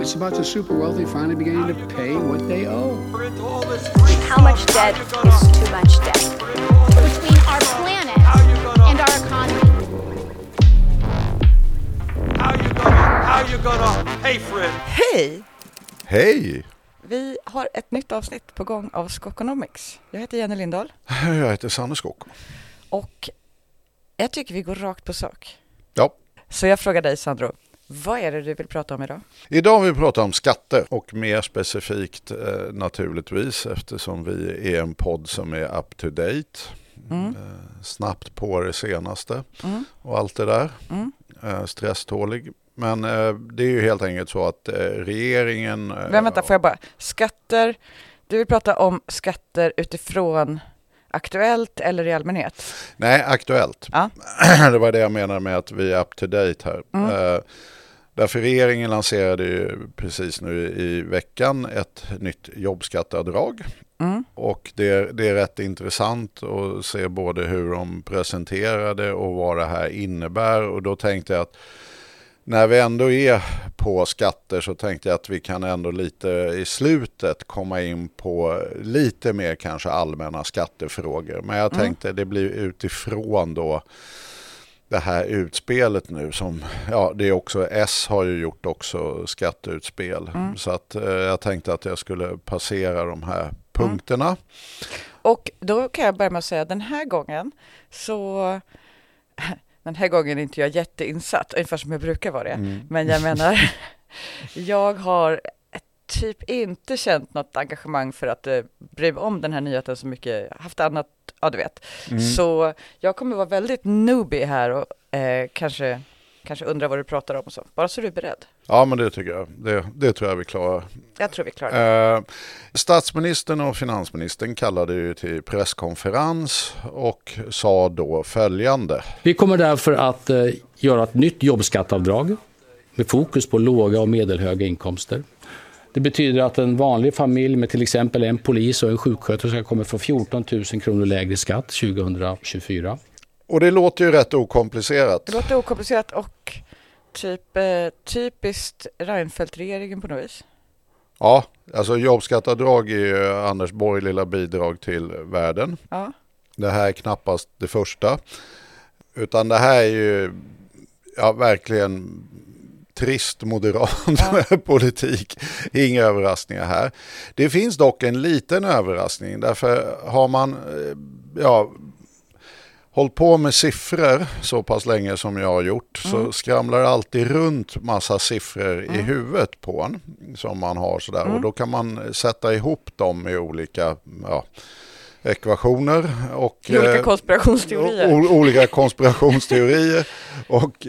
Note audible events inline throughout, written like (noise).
It's about the super wealthy finally beginning to pay what they owe. How much debt is too much debt? between our planet and our economy. How you gonna, how you gonna pay for it? Hej! Hej! Vi har ett nytt avsnitt på gång av Skokonomics. Jag heter Jenny Lindahl Jag heter Sanne Skog. och jag tycker vi går rakt på sak. Ja. Så jag frågar dig Sandro, vad är det du vill prata om idag? Idag vill vi prata om skatter och mer specifikt eh, naturligtvis eftersom vi är en podd som är up to date. Mm. Eh, snabbt på det senaste Mm. och allt det där. Mm. Eh, stresstålig. Men det är ju helt enkelt så att regeringen... Men vänta, får jag bara, skatter, du vill prata om skatter utifrån Aktuellt eller i allmänhet? Nej, aktuellt. Ja. (clears throat) det var det jag menade med att vi är up to date här. Mm. Därför regeringen lanserade ju precis nu i veckan ett nytt jobbskatteavdrag. Mm. Och det, det är rätt intressant att se både hur de presenterar det och vad det här innebär. Och då tänkte jag att när vi ändå är på skatter så tänkte jag att vi kan ändå lite i slutet komma in på lite mer kanske allmänna skattefrågor. Men jag Mm. tänkte det blir utifrån då det här utspelet nu som, ja det är också, S har ju gjort också skatteutspel. Mm. Så att eh, jag tänkte att jag skulle passera de här punkterna. Och då kan jag börja med att säga den här gången så (laughs) den här gången är inte jag jätteinsatt, ungefär som jag brukar vara det. Mm. Men jag menar, (laughs) jag har typ inte känt något engagemang för att eh, bry mig om den här nyheten så mycket, haft annat, ja du vet. Mm. Så jag kommer vara väldigt noobie här och eh, kanske, kanske undra vad du pratar om och så. Bara så du är beredd. Ja men det tycker jag, det, det tror jag vi klarar. Jag tror vi klarar det. Eh, statsministern och finansministern kallade ju till presskonferens och sa då följande. Vi kommer därför att eh, göra ett nytt jobbskatteavdrag med fokus på låga och medelhöga inkomster. Det betyder att en vanlig familj med till exempel en polis och en sjuksköterska kommer få 14 000 kronor lägre skatt 2024. Och det låter ju rätt okomplicerat. Det låter okomplicerat och typ eh, typiskt Reinfeldt-regeringen på något vis. Ja, alltså jobbskatteavdrag är ju Anders Borg lilla bidrag till världen. Ja. Det här är knappast det första. Utan det här är ju ja, verkligen trist moderat (laughs) politik. Inga överraskningar här. Det finns dock en liten överraskning. Därför har man eh, ja, hållit på med siffror så pass länge som jag har gjort så skramlar det alltid runt massa siffror i huvudet på en som man har sådär och då kan man sätta ihop dem i olika ja, ekvationer och olika eh, konspirationsteorier. Olika konspirationsteorier. och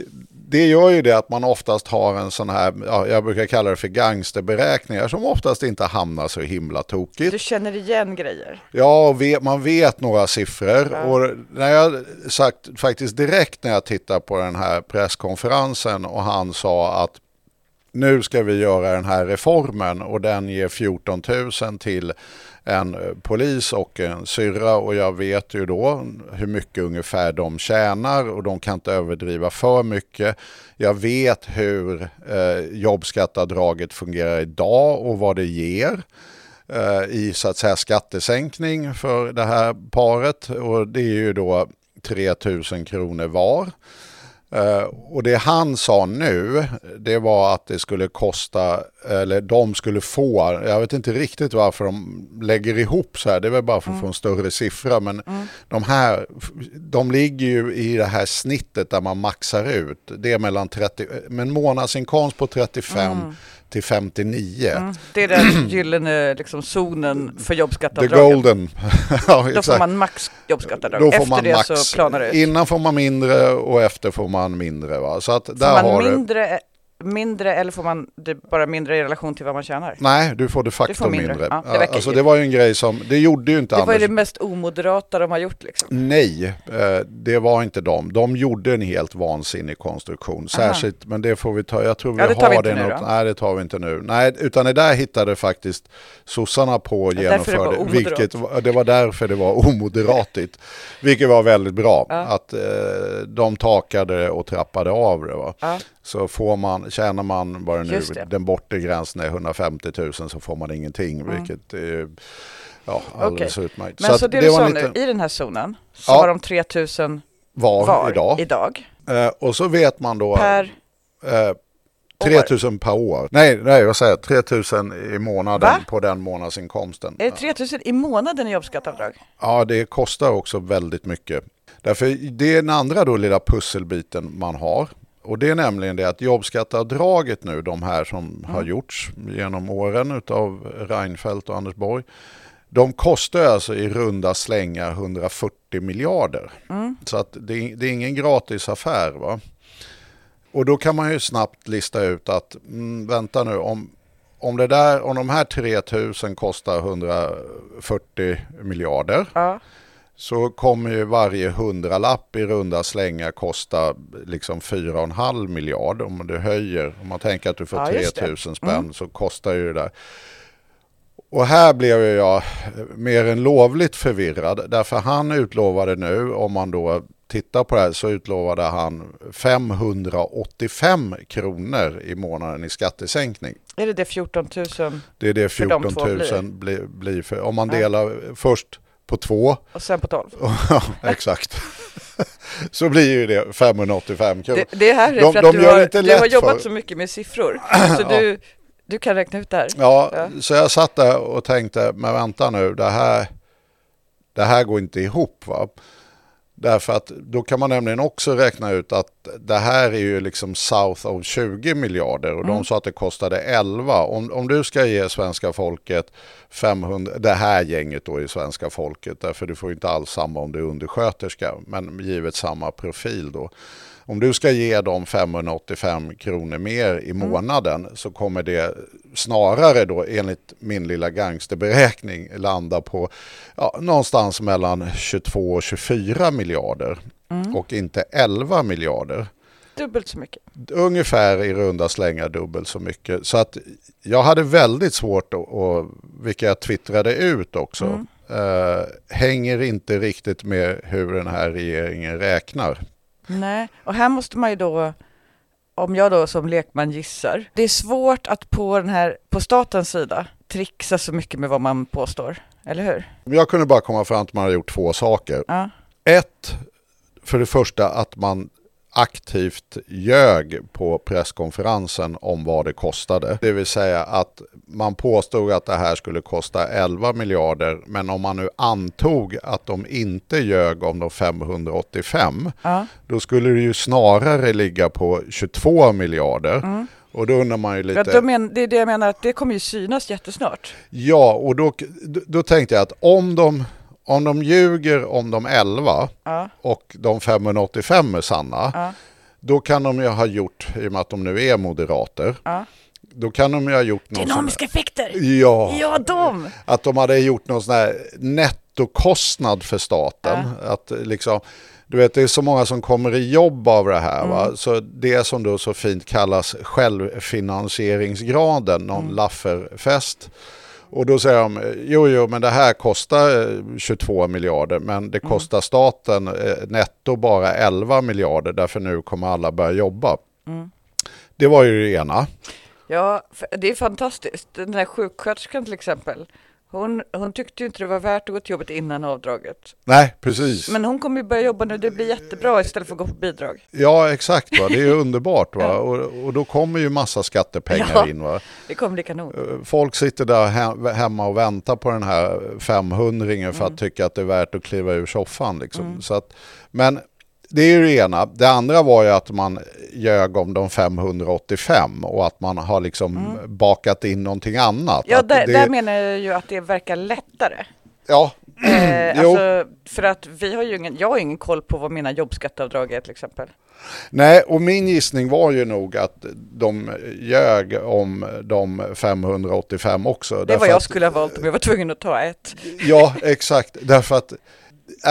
det gör ju det att man oftast har en sån här, ja, jag brukar kalla det för gangsterberäkningar som oftast inte hamnar så himla tokigt. Du känner igen grejer. Ja, vet, man vet några siffror. Ja. Och när jag sagt faktiskt direkt när jag tittar på den här presskonferensen och han sa att nu ska vi göra den här reformen och den ger 14 000 till en eh, polis och en syrra och jag vet ju då hur mycket ungefär de tjänar och de kan inte överdriva för mycket. Jag vet hur eh, jobbskatteavdraget fungerar idag och vad det ger eh, i så att säga skattesänkning för det här paret och det är ju då 3 000 kronor var. Eh, och det han sa nu, det var att det skulle kosta, eller de skulle få, jag vet inte riktigt varför de lägger ihop så här, det är väl bara för att få en större siffra, men de här, de ligger ju i det här snittet där man maxar ut. Det är mellan 30, med en månadsinkomst på 35 till 59. Mm. Det är den (clears throat) gyllene liksom, zonen för The jobbskatteavdraget. golden. (laughs) ja, Då får man max jobbskatteavdrag. Då får Efter man det max. så planar det ut. Innan får man mindre och efter får man mindre. Va? Så att Får där har man du... mindre, mindre eller får man det bara mindre i relation till vad man tjänar? Nej, du får de facto Du får mindre. mindre. Ja, det alltså, det var ju en grej som, det gjorde ju inte Det var ju Anders. det mest omoderata de har gjort liksom. Nej, eh, det var inte de. De gjorde en helt vansinnig konstruktion. Särskilt, men det får vi ta, jag tror vi Ja, det har vi det något. Nej, det tar vi inte nu. Nej, utan det där hittade faktiskt sossarna på och det genomförde. omoderat. vilket, det var därför det var omoderatigt. vilket var väldigt bra. Ja. Att eh, de takade och trappade av det. Va? Så får man, tjänar man bara nu, det. den bortre gränsen är 150 000 så får man ingenting, Mm. vilket är ja, alldeles utmärkt. Men så, att det, du sa en nu, liten i den här zonen så Ja. har de 3000 var, var idag. idag. Eh, och så vet man då Per, eh, 3000 per år. Nej, nej, vad säger jag? 3000 i månaden Va? på den månadsinkomsten. är det 3000 i månaden i jobbskatteavdrag? Ja, det kostar också väldigt mycket. Därför det är den andra då lilla pusselbiten man har. Och det är nämligen det att jobbskatteavdraget nu, de här som har gjorts genom åren utav Reinfeldt och Anders Borg. De kostar alltså i runda slängar 140 miljarder. Så att det, är- det är ingen gratis affär. Va? Och då kan man ju snabbt lista ut att, mm, vänta nu, om, om, det där, om de här 3000 kostar 140 miljarder Ja. Så kommer ju varje hundralapp i runda slängar kosta liksom 4,5 miljard om du höjer. Om man tänker att du får Ja, just det. 3000 spänn så kostar ju det där. Och här blev jag mer än lovligt förvirrad därför han utlovade nu, om man då tittar på det här, så utlovade han 585 kronor i månaden i skattesänkning. Är det det 14 000? Det är det För de 14 två 000 blir. blir, för, om man Ja. delar först på två Och sen på 12? (laughs) Ja, exakt. (laughs) Så blir ju det 585 kronor. Det, det här är De- för att du, har, du har jobbat för- så mycket med siffror. (clears throat) Så du, du kan räkna ut det här. Ja, Ja. så jag satt där och tänkte, men vänta nu, det här, det här går inte ihop. Va? Därför att då kan man nämligen också räkna ut att det här är ju liksom south of 20 miljarder och de sa att det kostade 11. Om, om du ska ge svenska folket 500, det här gänget då i svenska folket, därför du får inte alls samma om du är undersköterska, men givet samma profil då. Om du ska ge dem 585 kronor mer i månaden så kommer det snarare då enligt min lilla gangsterberäkning landa på ja, någonstans mellan 22 och 24 miljarder och inte 11 miljarder. Dubbelt så mycket. Ungefär i runda slängar dubbelt så mycket. Så att jag hade väldigt svårt att, och, vilket jag twittrade ut också, eh, hänger inte riktigt med hur den här regeringen räknar. Nej, och här måste man ju då, om jag då som lekman gissar, det är svårt att på den här, på statens sida, trixa så mycket med vad man påstår, eller hur? Jag kunde bara komma fram till att man har gjort två saker. Ja. Ett, för det första att man aktivt ljög på presskonferensen om vad det kostade. Det vill säga att man påstod att det här skulle kosta 11 miljarder men om man nu antog att de inte ljög om de 585 Ja. då skulle det ju snarare ligga på 22 miljarder. Och då undrar man ju lite... Ja, men, det är det jag menar, att det kommer ju synas jättesnart. Ja, och då, då tänkte jag att om de, om de ljuger om de 11 Ja. och de 585 är sanna, Ja. då kan de ju ha gjort, i och med att de nu är moderater, Ja. då kan de ju ha gjort någon sån Dynamiska effekter! Ja, Ja, de! att de hade gjort någon sån här nettokostnad för staten. Att liksom, du vet, det är så många som kommer i jobb av det här. Va? Så det som då så fint kallas självfinansieringsgraden, någon lafferfest. Och då säger de, jo jo men det här kostar eh, 22 miljarder men det kostar staten eh, netto bara 11 miljarder därför nu kommer alla börja jobba. Det var ju det ena. Ja, det är fantastiskt. Den där sjuksköterskan till exempel, hon, hon tyckte ju inte det var värt att gå till jobbet innan avdraget. Nej, precis. Men hon kommer ju börja jobba nu, det blir jättebra istället för att gå på bidrag. Ja, exakt. Va? Det är ju (laughs) underbart. Va? Och, och då kommer ju massa skattepengar Ja. in. Va? Det kommer bli kanon. Folk sitter där he- hemma och väntar på den här 500 för att tycka att det är värt att kliva ur soffan. Liksom. Så att, men det är ju det ena. Det andra var ju att man ljög om de 585 och att man har liksom bakat in någonting annat. Ja, där, det, där menar jag ju att det verkar lättare. ja, Eh, (clears throat) Jo. alltså, för att vi har ju ingen, jag har ingen koll på vad mina jobbskatteavdrag är till exempel. Nej, och min gissning var ju nog att de ljög om de 585 också. Det vad jag skulle ha valt om jag var tvungen att ta ett. Ja, exakt. Därför att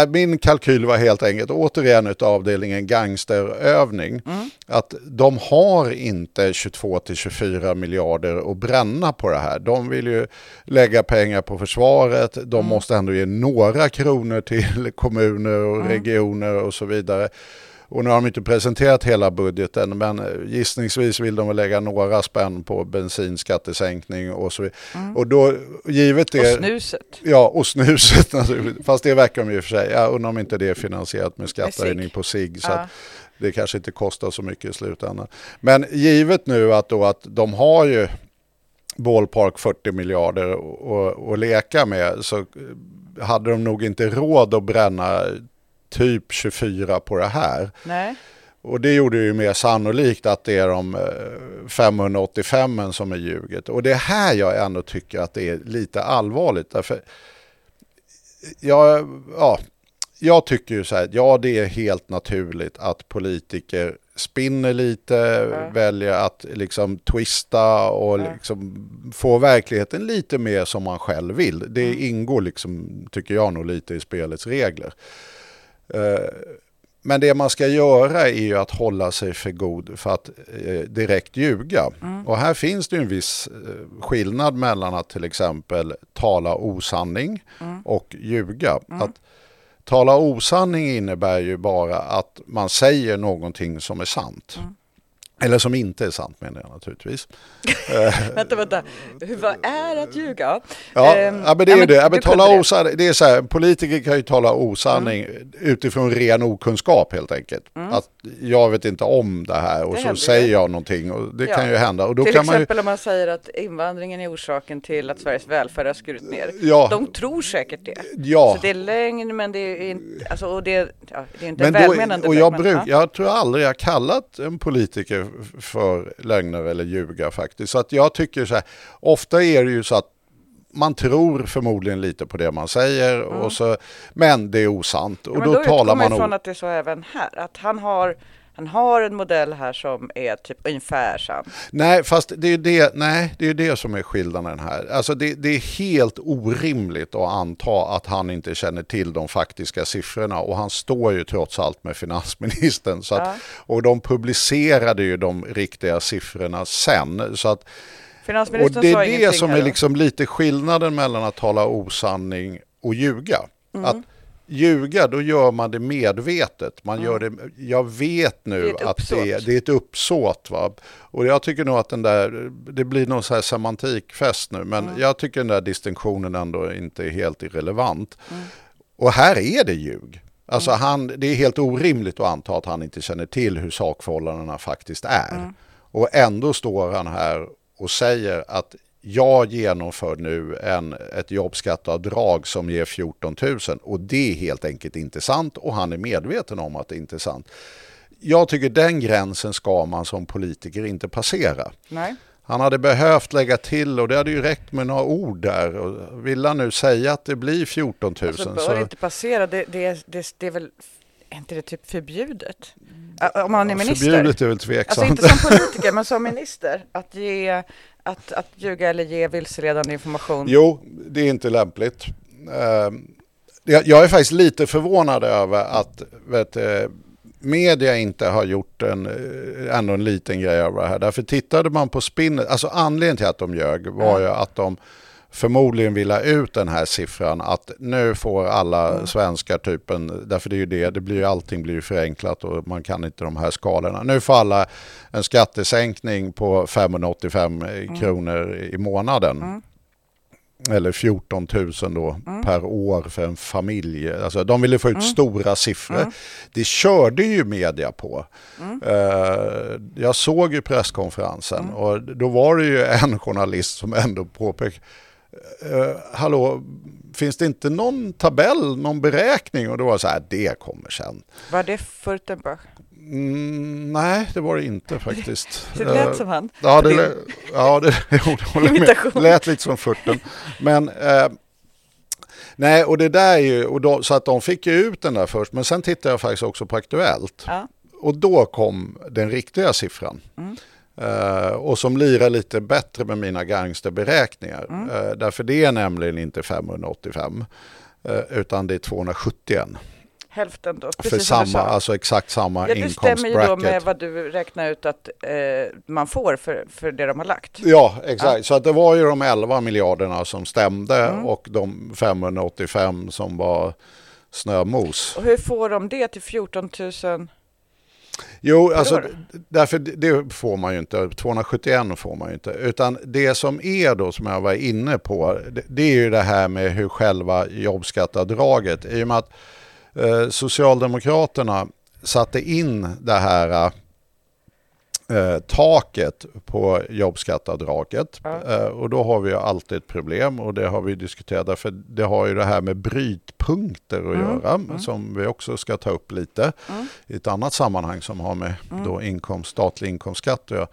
min kalkyl var helt enkelt, återigen utav avdelningen gangsterövning, att de har inte 22 till 24 miljarder att bränna på det här. De vill ju lägga pengar på försvaret, de måste ändå ge några kronor till kommuner och regioner och så vidare. Och nu har de inte presenterat hela budgeten men gissningsvis vill de väl lägga några spänn på bensinskattesänkning och så vidare. Och då, givet det... Mm. Och snuset. Ja, och snuset (laughs) naturligtvis. Fast det verkar de ju för sig. Jag undrar om inte det är finansierat med skattehöjning på cigg. Så Ja. det kanske inte kostar så mycket i slutändan. Men givet nu att, då att de har ju ballpark 40 miljarder att- att leka med så hade de nog inte råd att bränna typ 24 på det här. Nej. Och det gjorde ju mer sannolikt att det är de eh, 585 som är ljuget. Och det är här jag ändå tycker att det är lite allvarligt. Därför jag, ja, jag tycker ju så här, ja det är helt naturligt att politiker spinner lite, väljer att liksom twista och liksom få verkligheten lite mer som man själv vill. Det ingår liksom, tycker jag nog lite i spelets regler. Eh, men det man ska göra är ju att hålla sig för god för att eh, direkt ljuga. Och här finns det ju en viss eh, skillnad mellan att till exempel tala osanning och ljuga. Att tala osanning innebär ju bara att man säger någonting som är sant. Eller som inte är sant menar jag naturligtvis. (laughs) Vänta, vänta. Hur, vad är att ljuga? Ja, Ehm, ja men det är ju det. Ja, men tala osanning, det är så här, politiker kan ju tala osanning Mm. utifrån ren okunskap helt enkelt. Att jag vet inte om det här och Det så säger jag någonting och det Ja. kan ju hända. Och då till kan man ju, exempel om man säger att invandringen är orsaken till att Sveriges välfärd har skurit ner. Ja. De tror säkert det. Ja. Så det är lögn men det är inte, alltså, och det, ja, det är inte men välmenande då, och jag, bruk, ja. jag tror aldrig jag kallat en politiker för lögner eller ljuga faktiskt. Så att jag tycker så här, ofta är det ju så att man tror förmodligen lite på det man säger, och så, men det är osant. Och Mm. Ja, då, då talar man o- att det är så även här. Att han har, han har en modell här som är typ ungefär sann. Nej, fast det är ju det, nej, det, är det som är skillnaden här. Alltså det, det är helt orimligt att anta att han inte känner till de faktiska siffrorna och han står ju trots allt med finansministern. Så att, Ja. Och de publicerade ju de riktiga siffrorna sen. Så att, och det är det som är liksom lite skillnaden mellan att tala osanning och ljuga. Mm. Att ljuga, då gör man det medvetet. Man gör det, jag vet nu Mm. Det att det det är ett uppsåt. Va? Och jag tycker nog att den där, det blir någon så här semantikfest nu, men Mm. jag tycker den där distinktionen ändå inte är helt irrelevant. Mm. Och här är det ljug. Alltså han, det är helt orimligt att anta att han inte känner till hur sakförhållandena faktiskt är. Mm. Och ändå står han här och säger att jag genomför nu en, ett jobbskatteavdrag som ger 14 000 och det är helt enkelt inte sant och han är medveten om att det inte är sant. Jag tycker den gränsen ska man som politiker inte passera. Nej. Han hade behövt lägga till och det hade ju räckt med några ord där. Och vill han nu säga att det blir 14 000 Alltså, bör så... inte passera, det, det, det, det är väl, är inte det typ förbjudet? Om man är minister? Förbjudet är väl Alltså tveksamt. inte som politiker, men som minister. Att, ge, att, att ljuga eller ge vilseledande information. Jo, det är inte lämpligt. Eh, jag- är faktiskt lite förvånad över att vet, du, media inte har gjort en, eh, ändå en liten grej av det här. Därför tittade man på spinnet, alltså anledningen till att de ljög var ju att de förmodligen vill ha ut den här siffran att nu får alla svenskar typen, därför det är ju det, det blir allting blir ju förenklat och man kan inte de här skalorna. Nu får alla en skattesänkning på 585 kronor i månaden. Eller 14 000 då per år för en familj. Alltså, de ville få ut stora siffror. Det körde ju media på. Eh, jag såg ju presskonferensen och då var det ju en journalist som ändå påpekade Uh, hallå, finns det inte någon tabell, någon beräkning? Och då var det så här, det kommer sen. Var det Furtenbach? Mm, nej, det var det inte faktiskt. (laughs) Det lät Eh, som han. Ja, det, Din- lä- ja, det, (laughs) jo, det lät lite som furten. Men eh, nej, och det där är ju, och då, så att de fick ju ut den där först, men sen tittade jag faktiskt också på Aktuellt. Ja. Och då kom den riktiga siffran. Eh, och som lirar lite bättre med mina gangsterberäkningar. Eh, därför det är nämligen inte 585. eh, utan det är 271. Hälften då, För precis som du samma, sa. alltså exakt samma Ja, det stämmer ju då med vad du räknar ut att man får för, för det de har lagt. Ja, exakt. Så att det var ju de 11 miljarderna som stämde Mm. och de 585 som var snömos. Och hur får de det till 14 000? Jo, alltså därför det- det får man ju inte, 271 får man ju inte. Utan det som är då, som jag var inne på, det, det är ju det här med hur själva jobbskattavdraget, i och med att eh, Socialdemokraterna satte in det här eh, taket på jobbskattavdraget. Eh, och då har vi ju alltid ett problem och det har vi diskuterat därför det har ju det här med brytpunkter att göra som vi också ska ta upp lite i ett annat sammanhang som har med då inkomst, statlig inkomstskatt att göra.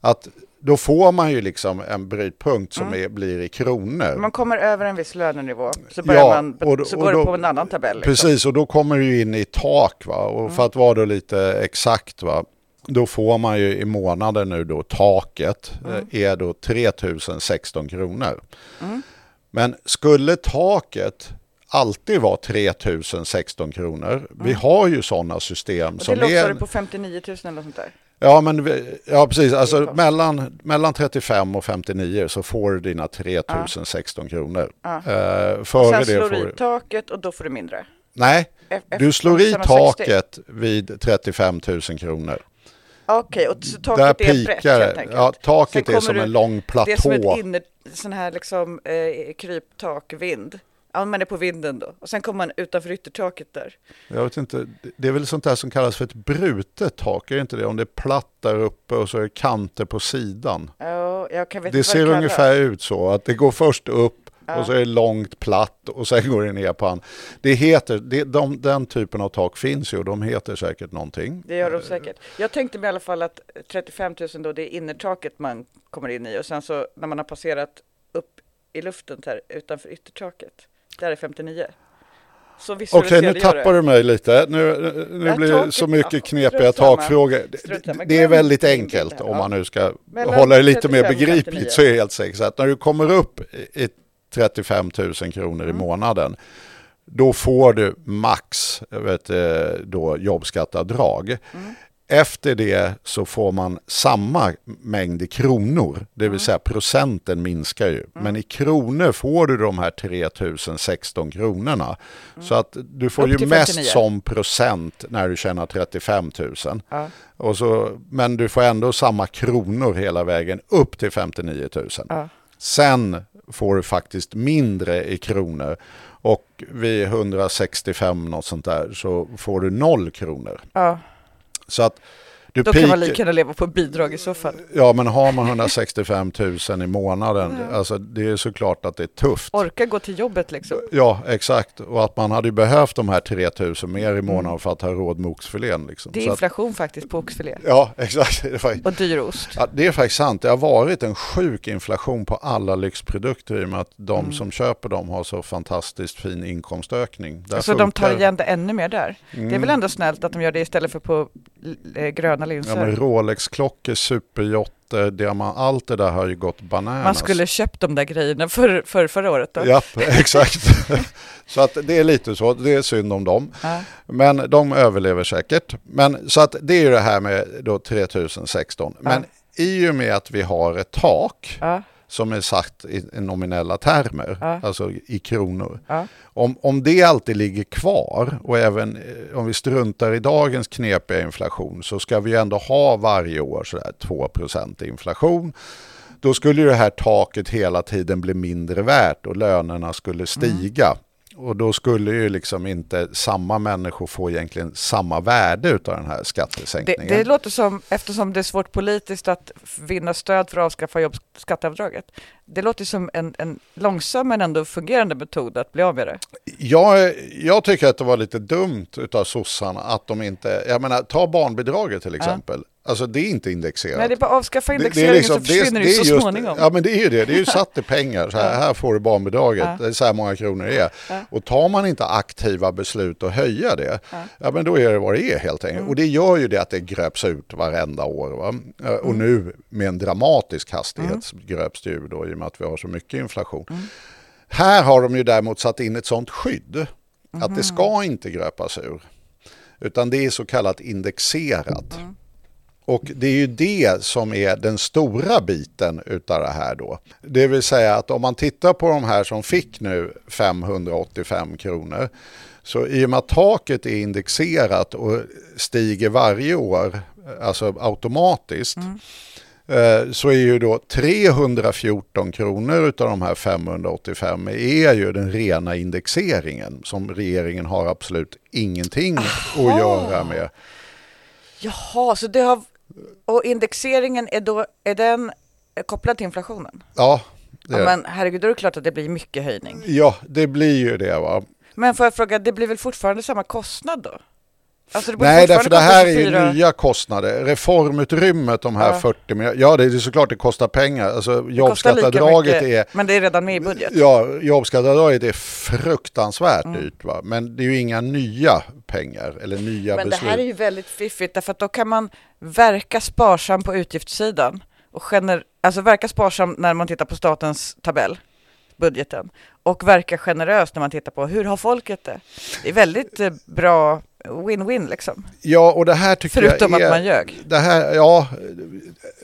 Att då får man ju liksom en brytpunkt som är, blir i kronor. Man kommer över en viss lönenivå så, börjar Ja, man, då- så går då- det på en annan tabell. Liksom. Precis, och då kommer du in i tak. Va? Och för att vara då lite exakt, va? Då får man ju i månaden nu då taket eh, är då 3016 kronor. Men skulle taket alltid vara 3016 kronor, vi har ju sådana system Och det som är... det på 59 000 eller sånt där. Ja, men vi, ja, precis. Alltså, mellan, mellan 35 och 59 så får du dina 3016 kronor. Ja. Eh, Sen före det slår du i taket och då får du mindre. Nej, F- du slår i 560. taket vid 35 000 kronor. Okej, och så Där taket är brett helt det. enkelt. Ja, taket är som en lång Det är som platå. ett inner, sån här liksom eh, kryptakvind. Ja, man är på vinden då. Och sen kommer man utanför yttertaket där. Jag vet inte, det är väl sånt där som kallas för ett brutet tak, är det inte det? Om det är platt där uppe och så är det kanter på sidan. Ja, jag kan vet Det ser kallas. ungefär ut så, att det går först upp Ja. och så är det långt platt och sen går det ner på an. Det heter, det, de, den typen av tak finns ju och de heter säkert någonting. Det gör de säkert. Jag tänkte mig i alla fall att 35 000 då, det är innertaket man kommer in i och sen så när man har passerat upp i luften här utanför yttertaket, där är 59. Så Okej, visualiserade nu tappar du mig lite. Nu, nu blir det så mycket ja, knepiga takfrågor. Det, det är väldigt enkelt om man nu ska Mellan hålla det lite mer 35 och 59. begripligt så är det helt säkert så att när du kommer upp i 35 000 kronor Mm. i månaden då får du max vet, eh, då, jobbskattavdrag. Mm. Efter det så får man samma mängd i kronor, det Mm. vill säga procenten minskar ju. Men i kronor får du de här 3016 kronorna. Så att du får Mm. Ju mest 59. som procent när du tjänar 35 000. Ja. Och så, men du får ändå samma kronor hela vägen upp till 59 000. Ja. Sen får du faktiskt mindre i kronor och vid 165 något sånt där så får du noll kronor. Ja, Så att du då kan man peak- lika gärna leva på bidrag i så fall. Ja men har man 165 000 i månaden, alltså det är såklart att det är tufft. Orka gå till jobbet liksom. Ja exakt och att man hade behövt de här 3 000 mer i månaden för att ha råd med oxfilén. Liksom. Det är Så att, inflation faktiskt på oxfilé. ja (laughs) exakt. Och dyr ost. Ja, det är faktiskt sant. Det har varit en sjuk inflation på alla lyxprodukter i och med att de Mm. som köper dem har så fantastiskt fin inkomstökning. Där Så de tar funkar- igen det ännu mer där. Det är Mm. väl ändå snällt att de gör det istället för på eh, gröna Ja, linser. men Rolex-klockor, superjotter, diamant, allt det där har ju gått bananas. Man skulle köpt de där grejerna för, för förra året då. Ja, (laughs) exakt. (laughs) så att det är lite så, det är synd om dem. Ja. Men de överlever säkert. Men så att det är ju det här med då 3016. Men i och med att vi har ett tak Ja. Som är satt i nominella termer, Ja. alltså i kronor. Ja. Om, om det alltid ligger kvar och även eh, om vi struntar i dagens knepiga inflation så ska vi ändå ha varje år sådär 2% inflation. Då skulle det här taket hela tiden bli mindre värt och lönerna skulle stiga. Och då skulle ju liksom inte samma människor få egentligen samma värde av den här Det, skattesänkningen. det låter som, eftersom det är svårt politiskt att vinna stöd för att avskaffa jobbskatteavdraget, det låter som en, en långsam men ändå fungerande metod att bli av med det. Jag, jag tycker att det var lite dumt utav sossarna att de inte, jag menar ta barnbidraget till exempel. Alltså det är inte indexerat. Nej, det är bara att avskaffa Det- det indexeringen liksom- så försvinner det, ju så just- småningom. Ja men det är ju det, det är ju (laughs) satt i pengar. Så här, Ja. här får du barnbidraget, Ja. det är så här många kronor det är. Ja. Och tar man inte aktiva beslut att höja det, ja. men då är det vad det är helt enkelt. Mm. Och det gör ju det att det gröps ut varenda år. Va? Eh, Och Mm. nu med en dramatisk hastighet gröps det ur då i och med att vi har så mycket inflation. Mm. Här har de ju däremot satt in ett sånt skydd att det ska inte gröpas ur. Utan det är så kallat indexerat. Och det är ju det som är den stora biten utav det här då. Det vill säga att om man tittar på de här som fick nu 585 kronor. Så i och med att taket är indexerat och stiger varje år, alltså automatiskt. eh, Så är ju då 314 kronor utav de här 585 är ju den rena indexeringen som regeringen har absolut ingenting att göra med. Jaha, så det har... Och indexeringen är då, är den kopplad till inflationen? Ja, Ja, men herregud, då är det klart att det blir mycket höjning. ja, det blir ju det va. Men får jag fråga, det blir väl fortfarande samma kostnad då? Alltså det Nej, därför det här är ju 24 nya kostnader. Reformutrymmet, de här Ja. 40 miljarder. Ja, det är såklart det kostar pengar. Alltså det jobbskatteavdraget är... Men det är redan med i budget? Ja, jobbskatteavdraget är fruktansvärt Mm. dyrt va. Men det är ju inga nya pengar eller nya Men det beslut. här är ju väldigt fiffigt därför att då kan man verka sparsam på utgiftssidan och gener- alltså verka sparsam när man tittar på statens tabell, budgeten, och verka generös när man tittar på hur har folket det? Det är väldigt eh, bra win-win liksom. Ja, och det här tycker Förutom jag är... att man ljög. Det här, ja,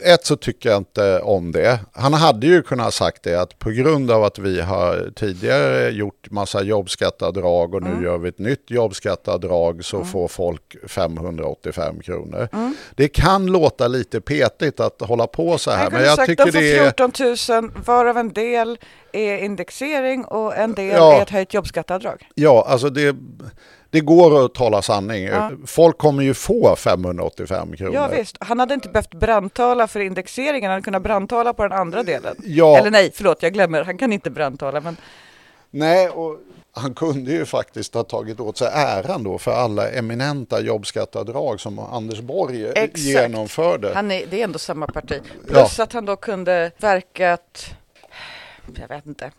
ett så tycker jag inte om det. Han hade ju kunnat ha sagt det att på grund av att vi har tidigare gjort massa jobbskatteavdrag och nu Mm. gör vi ett nytt jobbskatteavdrag så får folk 585 kronor. Mm. Det kan låta lite petigt att hålla på så här, men jag sagt tycker de får det är... 14 000 varav en del är indexering och en del Ja. är ett höjt jobbskatteavdrag. Ja, alltså det, det går att tala sanning. Ja. Folk kommer ju få 585 kronor. Ja visst, han hade inte behövt brandtala för indexeringen, han hade kunnat brandtala på den andra delen. Ja. Eller nej, förlåt, jag glömmer, han kan inte brandtala, men Nej, och han kunde ju faktiskt ha tagit åt sig äran då för alla eminenta jobbskatteavdrag som Anders Borg Exakt. genomförde. han är, det är ändå samma parti. Plus att han då kunde verkat, jag vet inte,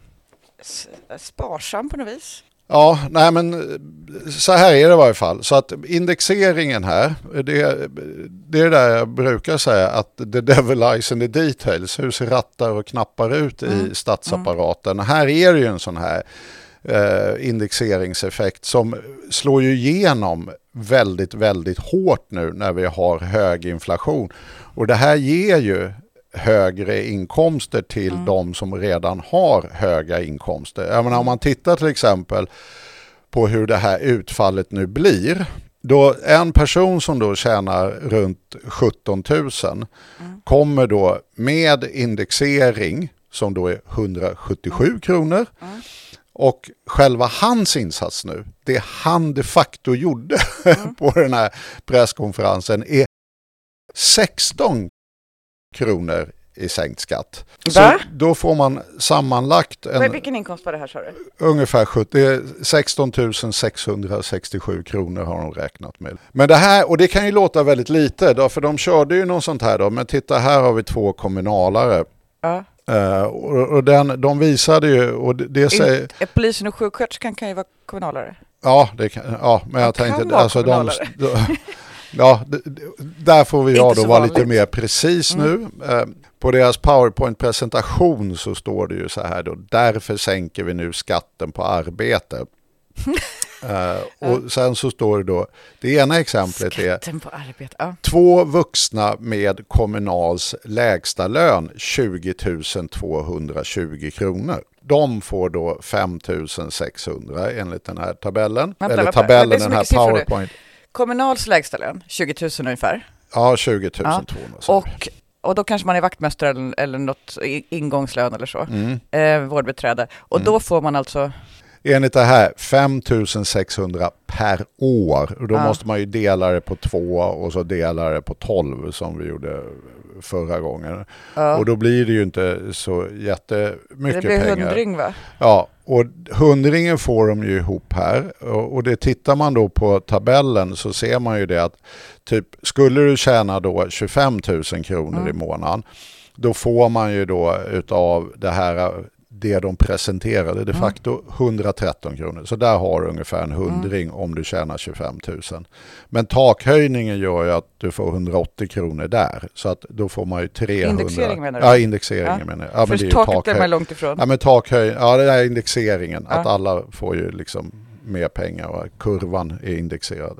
sparsam på något vis. Ja, nej men eh, så här är det i varje fall. Så att indexeringen här, det, det är där jag brukar säga att the devil lies in the details. Hur ser rattar och knappar ut i statsapparaten? Här är det ju en sån här eh, indexeringseffekt som slår ju igenom väldigt, väldigt hårt nu när vi har hög inflation. Och det här ger ju högre inkomster till de som redan har höga inkomster. Jag menar, om man tittar till exempel på hur det här utfallet nu blir. Då en person som då tjänar runt 17 000 kommer då med indexering som då är 177 kronor. Och själva hans insats nu, det han de facto gjorde (laughs) på den här presskonferensen är 16 kronor i sänkt skatt. Så Va? då får man sammanlagt en, Vilken inkomst var det här sa du? ungefär 70, det är 16 667 kronor har de räknat med. Men det här, och det kan ju låta väldigt lite, då, för de körde ju något sånt här då, men titta här har vi två kommunalare. Ja. Eh, och och den, de visade ju, och det, det säger... Polisen och sjuksköterskan kan ju vara kommunalare. Ja, det kan, ja men jag kan tänkte... vara Alltså, de, kommunalare. de, ja, där får vi jag då vara. Mm. lite mer precis nu. Eh, på deras PowerPoint-presentation så står det ju så här då, därför sänker vi nu skatten på arbete. (laughs) Eh, och sen så står det då, det ena exemplet är Skatten arbete. Ja. Två vuxna med Kommunals lägsta lön 20 220 kronor. De får då 5 600 enligt den här tabellen. Vänta, Eller vänta. Tabellen, är så den här mycket siffror Kommunals lägstalön, 20 000 ungefär. Ja, 20 200. sa vi. Och, och då kanske man är vaktmästare eller, eller något ingångslön eller så. Mm. Eh, vårdbiträde. Och då får man alltså, Enligt det här 5 600 per år. Och då Ja. måste man ju dela det på två och så dela det på 12 som vi gjorde förra gången. ja, Och då blir det ju inte så jättemycket det blir pengar. hundring va? Ja, och hundringen får de ju ihop här. Och, och det tittar man då på tabellen så ser man ju det att typ skulle du tjäna då 25 000 kronor Mm. i månaden då får man ju då utav det här det de presenterade Mm. de facto 113 kronor. Så där har du ungefär en Mm. hundring om du tjänar 25 000. Men takhöjningen gör ju att du får 180 kronor där. Så att då får man ju 300. Indexering menar du? Ja, indexeringen Ja. menar jag. Ja, men För det är taket är takhöj- man långt ifrån. Ja men takhöj, ja det är indexeringen, Ja. att alla får ju liksom mer pengar. Va? Kurvan är indexerad.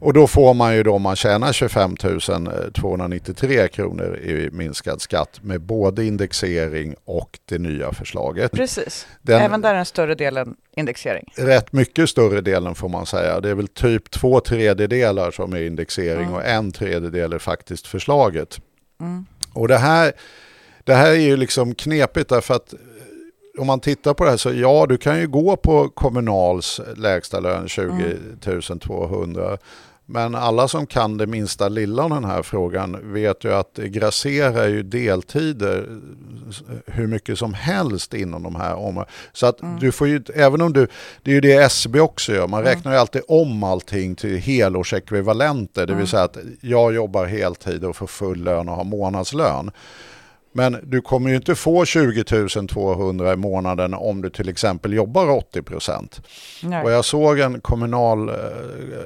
Eh, och då får man ju då om man tjänar 25 293 kronor i minskad skatt med både indexering och det nya förslaget. Precis. Den- Även där är den större delen indexering. Rätt mycket större delen får man säga. Det är väl typ två tredjedelar som är indexering Mm. och en tredjedel är faktiskt förslaget. Mm. Och det här, det här är ju liksom knepigt därför att eh, om man tittar på det här så ja, du kan ju gå på Kommunals lägsta lön 20 200. Men alla som kan det minsta lilla om den här frågan vet ju att det grasserar ju deltider eh, hur mycket som helst inom de här områdena. Så att du får ju, även om du, det är ju det SCB också gör, man räknar ju alltid om allting till helårsekvivalenter, det vill säga att jag jobbar heltid och får full lön och har månadslön. Men du kommer ju inte få 20 200 i månaden om du till exempel jobbar 80 procent. Och jag såg en, kommunal, eh,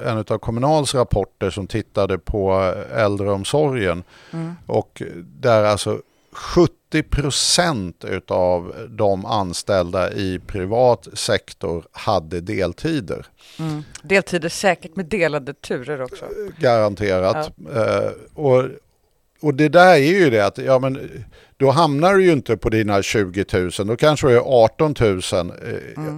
en av Kommunals rapporter som tittade på äldreomsorgen och där alltså 70 procent utav de anställda i privat sektor hade deltider. Mm. Deltid är säkert med delade turer också. Garanterat. Eh, och, och det där är ju det att ja, men, då hamnar du ju inte på dina 20 000. Då kanske du är 18 000,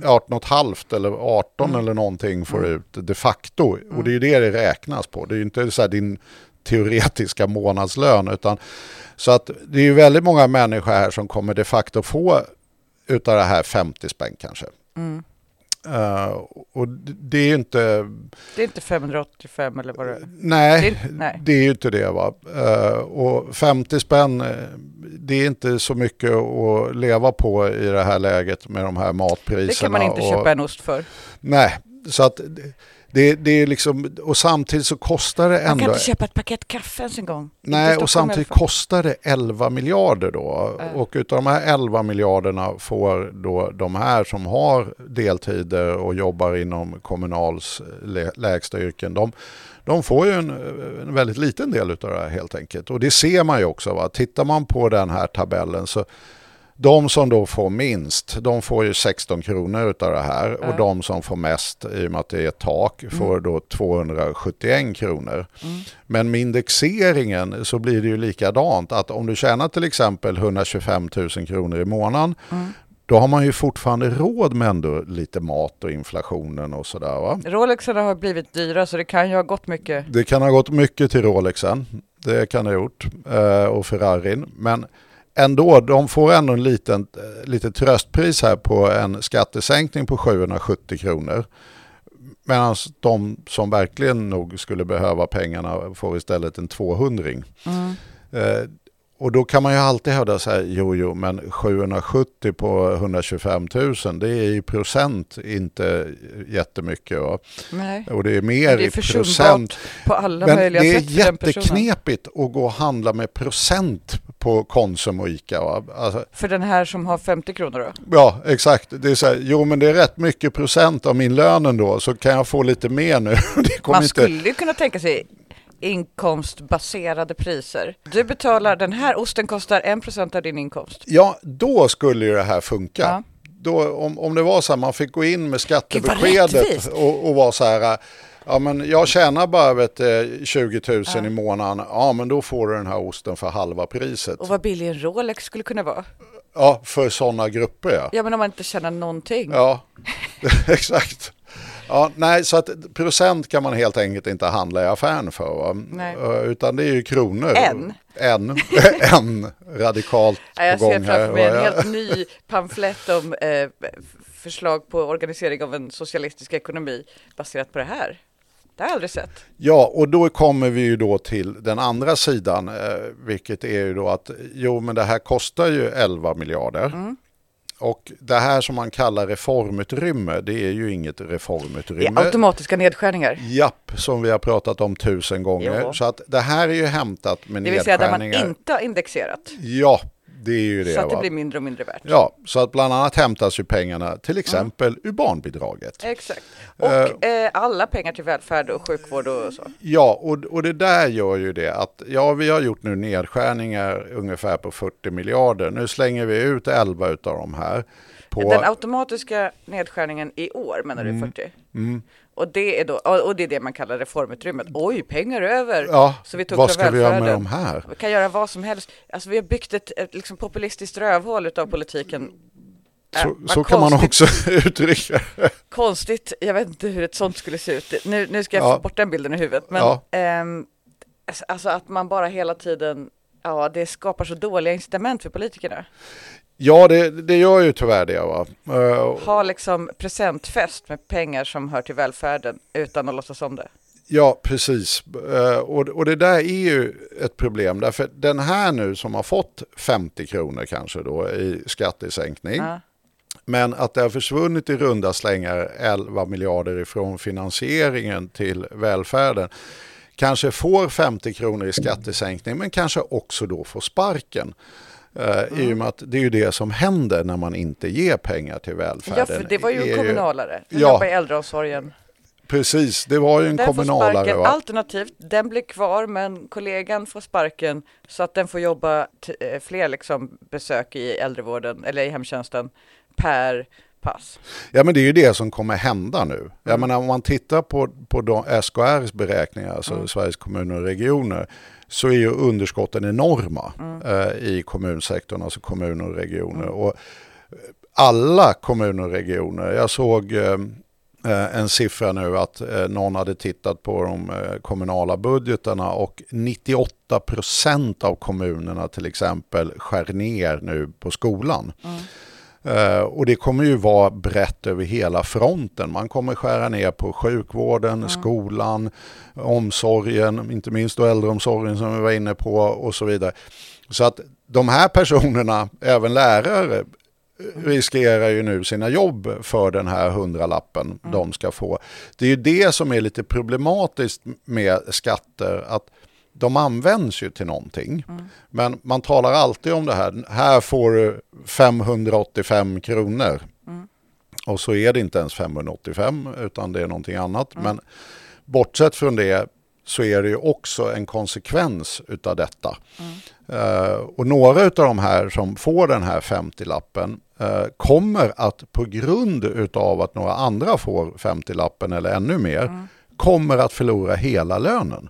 eh, 18 halvt eller 18 eller någonting får du ut de facto. Och det är ju det det räknas på. Det är ju inte så din teoretiska månadslön. Utan, så att det är ju väldigt många människor här som kommer de facto få utav det här 50 spänn kanske. Eh, och det- är ju inte... Det är inte 585 eller vad det är. Nej, Det är- nej. det är ju inte det. Va? Eh, och 50 spänn, eh, det är inte så mycket att leva på i det här läget med de här matpriserna. Det kan man inte och, köpa en ost för. Nej, så att det, det är liksom, och samtidigt så kostar det Man ändå... kan inte köpa ett paket kaffe ens en gång. Nej, och samtidigt kostar det 11 miljarder då. Ja. Och utav de här 11 miljarderna får då de här som har deltider och jobbar inom Kommunals lä- lägsta yrken, de, de får ju en, en väldigt liten del utav det här helt enkelt. Och det ser man ju också. Va? Tittar man på den här tabellen så de som då får minst, de får ju 16 kronor utav det här. Och de som får mest, i och med att det är ett tak, får då 271 kronor. Men med indexeringen så blir det ju likadant. Att om du tjänar till exempel 125 000 kronor i månaden, då har man ju fortfarande råd med ändå lite mat och inflationen och sådär va. Rolexarna har blivit dyra så det kan ju ha gått mycket. Det kan ha gått mycket till Rolexen, det kan det ha gjort, eh, och Ferrarin. Men ändå, de får ändå en liten, eh, lite tröstpris här på en skattesänkning på 770 kronor. Medan de som verkligen nog skulle behöva pengarna får istället en 200 eh, Och då kan man ju alltid hävda så här, jo jo men 770 på 125 000 det är i procent inte jättemycket. Va? Nej. Och det är Men mer det är i procent. på alla Men möjliga det är jätteknepigt att gå och handla med procent på Konsum och Ica. Va? Alltså, För den här som har 50 kronor då? ja, exakt. Det är så här, jo men det är rätt mycket procent av min lön ändå så kan jag få lite mer nu. (laughs) Man inte... skulle ju kunna tänka sig inkomstbaserade priser. Du betalar, den här osten kostar 1% av din inkomst. Ja, då skulle ju det här funka. Ja. Då, om, om det var så här, man fick gå in med skattebeskedet och, och vara så här, ja men jag tjänar bara vet, du, 20 000 i månaden, ja men då får du den här osten för halva priset. Och vad billig en Rolex skulle kunna vara. Ja, för sådana grupper ja. Ja men om man inte tjänar någonting. Ja, (laughs) exakt. Ja, nej, så att procent kan man helt enkelt inte handla i affären för. Va? Nej. Eh, Utan det är ju kronor. En. En. (laughs) en radikalt Ja, jag på ser gång här. framför mig en helt ny pamflett om eh, förslag på organisering av en socialistisk ekonomi baserat på det här. Det har jag aldrig sett. Ja, och då kommer vi ju då till den andra sidan, eh, vilket är ju då att jo, men det här kostar ju 11 miljarder. Mm. Och det här som man kallar reformutrymme, det är ju inget Det reformutrymme. är automatiska nedskärningar. Japp, som vi har pratat om tusen gånger. Jo. Så att det här är ju hämtat med Det vill säga där man nedskärningar. inte har indexerat. Ja, det är ju det. så att det va? blir mindre och mindre värt. Ja, så att bland annat hämtas ju pengarna till exempel ur barnbidraget. Exakt. Och eh, alla pengar till välfärd och sjukvård och så. Ja, och, och det där gör ju det att ja, vi har gjort nu nedskärningar ungefär på 40 miljarder. Nu slänger vi ut 11 utav de här. På, Den automatiska nedskärningen i år menar du 40? Mm. Och det är då, och det är det man kallar reformutrymmet. Oj, pengar över! Ja, Så vi tog vad ska vi göra med de här? Vi kan göra vad som helst. Alltså vi har byggt ett, ett liksom populistiskt rövhål utav politiken. Äh, Så, vad så kan man också (laughs) uttrycka. Konstigt, jag vet inte hur ett sånt skulle se ut. Nu, nu ska jag Ja. få bort den bilden i huvudet. Men Ja. ehm, alltså att man bara hela tiden, ja det skapar så dåliga incitament för politikerna. Ja, det, det gör ju tyvärr det. Va? Eh, Ha liksom presentfest med pengar som hör till välfärden utan att låtsas om det. Ja, precis. Eh, Och, och det där är ju ett problem. Därför den här nu som har fått 50 kronor kanske då i skattesänkning. Ja. Men att det har försvunnit i runda slängar 11 miljarder ifrån finansieringen till välfärden. Kanske får 50 kronor i skattesänkning men kanske också då får sparken. Eh, I och med att det är ju det som händer när man inte ger pengar till välfärden. Ja, för det var ju en kommunalare. Den Ja. jobbar i äldreomsorgen. Precis, det var ju en Den får kommunalare. sparken. Va? Alternativt, den blir kvar men kollegan får sparken så att den får jobba eh, fler liksom besök i äldrevården eller i hemtjänsten per pass. Ja men det är ju det som kommer hända nu. Jag menar om man tittar på, på de, SKRs beräkningar, alltså Sveriges kommuner och regioner, så är ju underskotten enorma eh, i kommunsektorn, alltså kommuner och regioner. Och eh, alla kommuner och regioner, jag såg eh, eh, en siffra nu att eh, någon hade tittat på de eh, kommunala budgetarna och 98 procent av kommunerna till exempel skär ner nu på skolan. Eh, och det kommer ju vara brett över hela fronten. Man kommer skära ner på sjukvården, skolan, omsorgen, inte minst då äldreomsorgen som vi var inne på och så vidare. Så att de här personerna, även lärare, riskerar ju nu sina jobb för den här hundralappen de ska få. Det är ju det som är lite problematiskt med skatter, att de används ju till någonting. Men man talar alltid om det här, här får du 585 kronor. Och så är det inte ens 585 utan det är någonting annat. Men bortsett från det så är det ju också en konsekvens utav detta. Eh, och några av de här som får den här 50-lappen eh, kommer att på grund utav att några andra får 50-lappen eller ännu mer kommer att förlora hela lönen.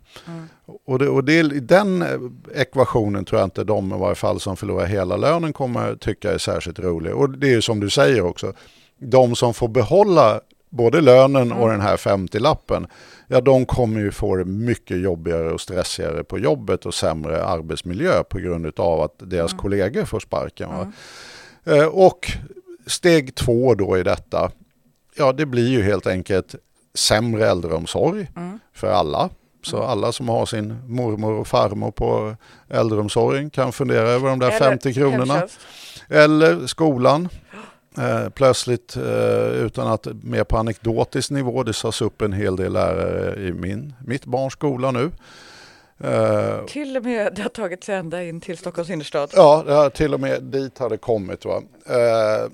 Och, det, och det, i den eh, ekvationen tror jag inte de i varje fall som förlorar hela lönen kommer tycka är särskilt rolig. Och det är ju som du säger också, de som får behålla både lönen och den här 50-lappen, ja de kommer ju få det mycket jobbigare och stressigare på jobbet och sämre arbetsmiljö på grund av att deras kollegor får sparken. Va? Eh, Och steg två då i detta, ja det blir ju helt enkelt sämre äldreomsorg för alla. Så alla som har sin mormor och farmor på äldreomsorgen kan fundera över de där Eller 50 kronorna. hemtjänst. Eller skolan. Eh, plötsligt, eh, utan att mer på anekdotisk nivå, det sas upp en hel del lärare i min, mitt barns skola nu. Eh, Till och med det har tagit sig ända in till Stockholms innerstad. Ja, det har till och med dit har det kommit. Va? Eh,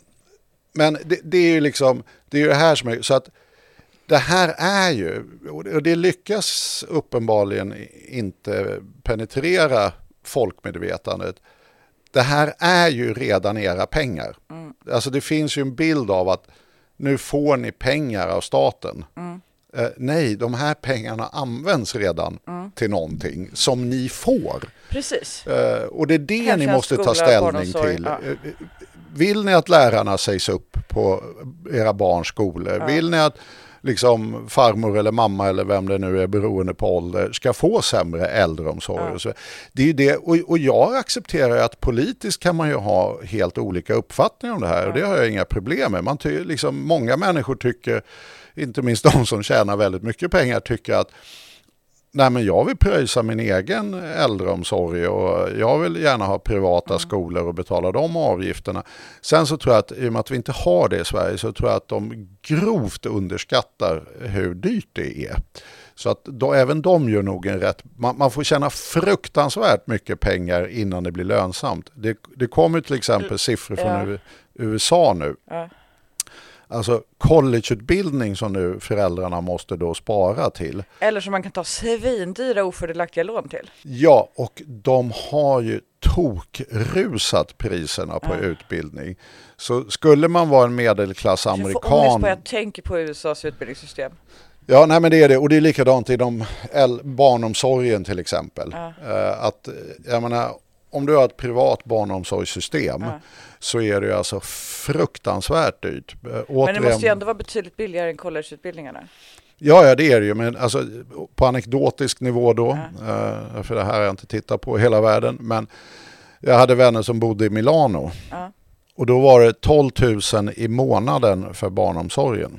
men det, det är ju liksom, det är ju det här som är, så att det här är ju, och det lyckas uppenbarligen inte penetrera folkmedvetandet. Det här är ju redan era pengar. Alltså det finns ju en bild av att nu får ni pengar av staten. Eh, nej, de här pengarna används redan till någonting som ni får. Precis. Eh, och det är det ni Hemtjänst, måste ta skola, ställning barnomsorg, till. ja. Eh, Vill ni att lärarna sägs upp på era barns skolor? Vill ni att liksom farmor eller mamma eller vem det nu är beroende på ålder ska få sämre äldreomsorg? Och så. Det är det, och, och jag accepterar att politiskt kan man ju ha helt olika uppfattningar om det här och det har jag inga problem med. Man ty, liksom, många människor tycker, inte minst de som tjänar väldigt mycket pengar, tycker att Nej, men jag vill pröjsa min egen äldreomsorg och jag vill gärna ha privata skolor och betala de avgifterna. Sen så tror jag att i och med att vi inte har det i Sverige så tror jag att de grovt underskattar hur dyrt det är. Så att då, även de gör nog en rätt, man, man får tjäna fruktansvärt mycket pengar innan det blir lönsamt. Det, det kommer till exempel siffror från Ja. USA nu. Ja. Alltså collegeutbildning som nu föräldrarna måste då spara till. Eller som man kan ta svindyra ofördelaktiga lån till. Ja, och de har ju tokrusat priserna på Ja. utbildning. Så skulle man vara en Jag får ångest medelklassamerikan bara jag tänker på USAs utbildningssystem. Ja, nej men det är det. Och det är likadant inom barnomsorgen till exempel. Ja. Eh, Att, eh, jag menar, om du har ett privat barnomsorgssystem Ja. Så är det ju alltså fruktansvärt dyrt. Eh, Men det måste ju ändå vara betydligt billigare än collegeutbildningarna. Ja, ja, det är det ju. Men alltså, på anekdotisk nivå då, eh, för det här har jag inte tittat på i hela världen, men jag hade vänner som bodde i Milano. Ja. Och då var det 12 000 i månaden för barnomsorgen.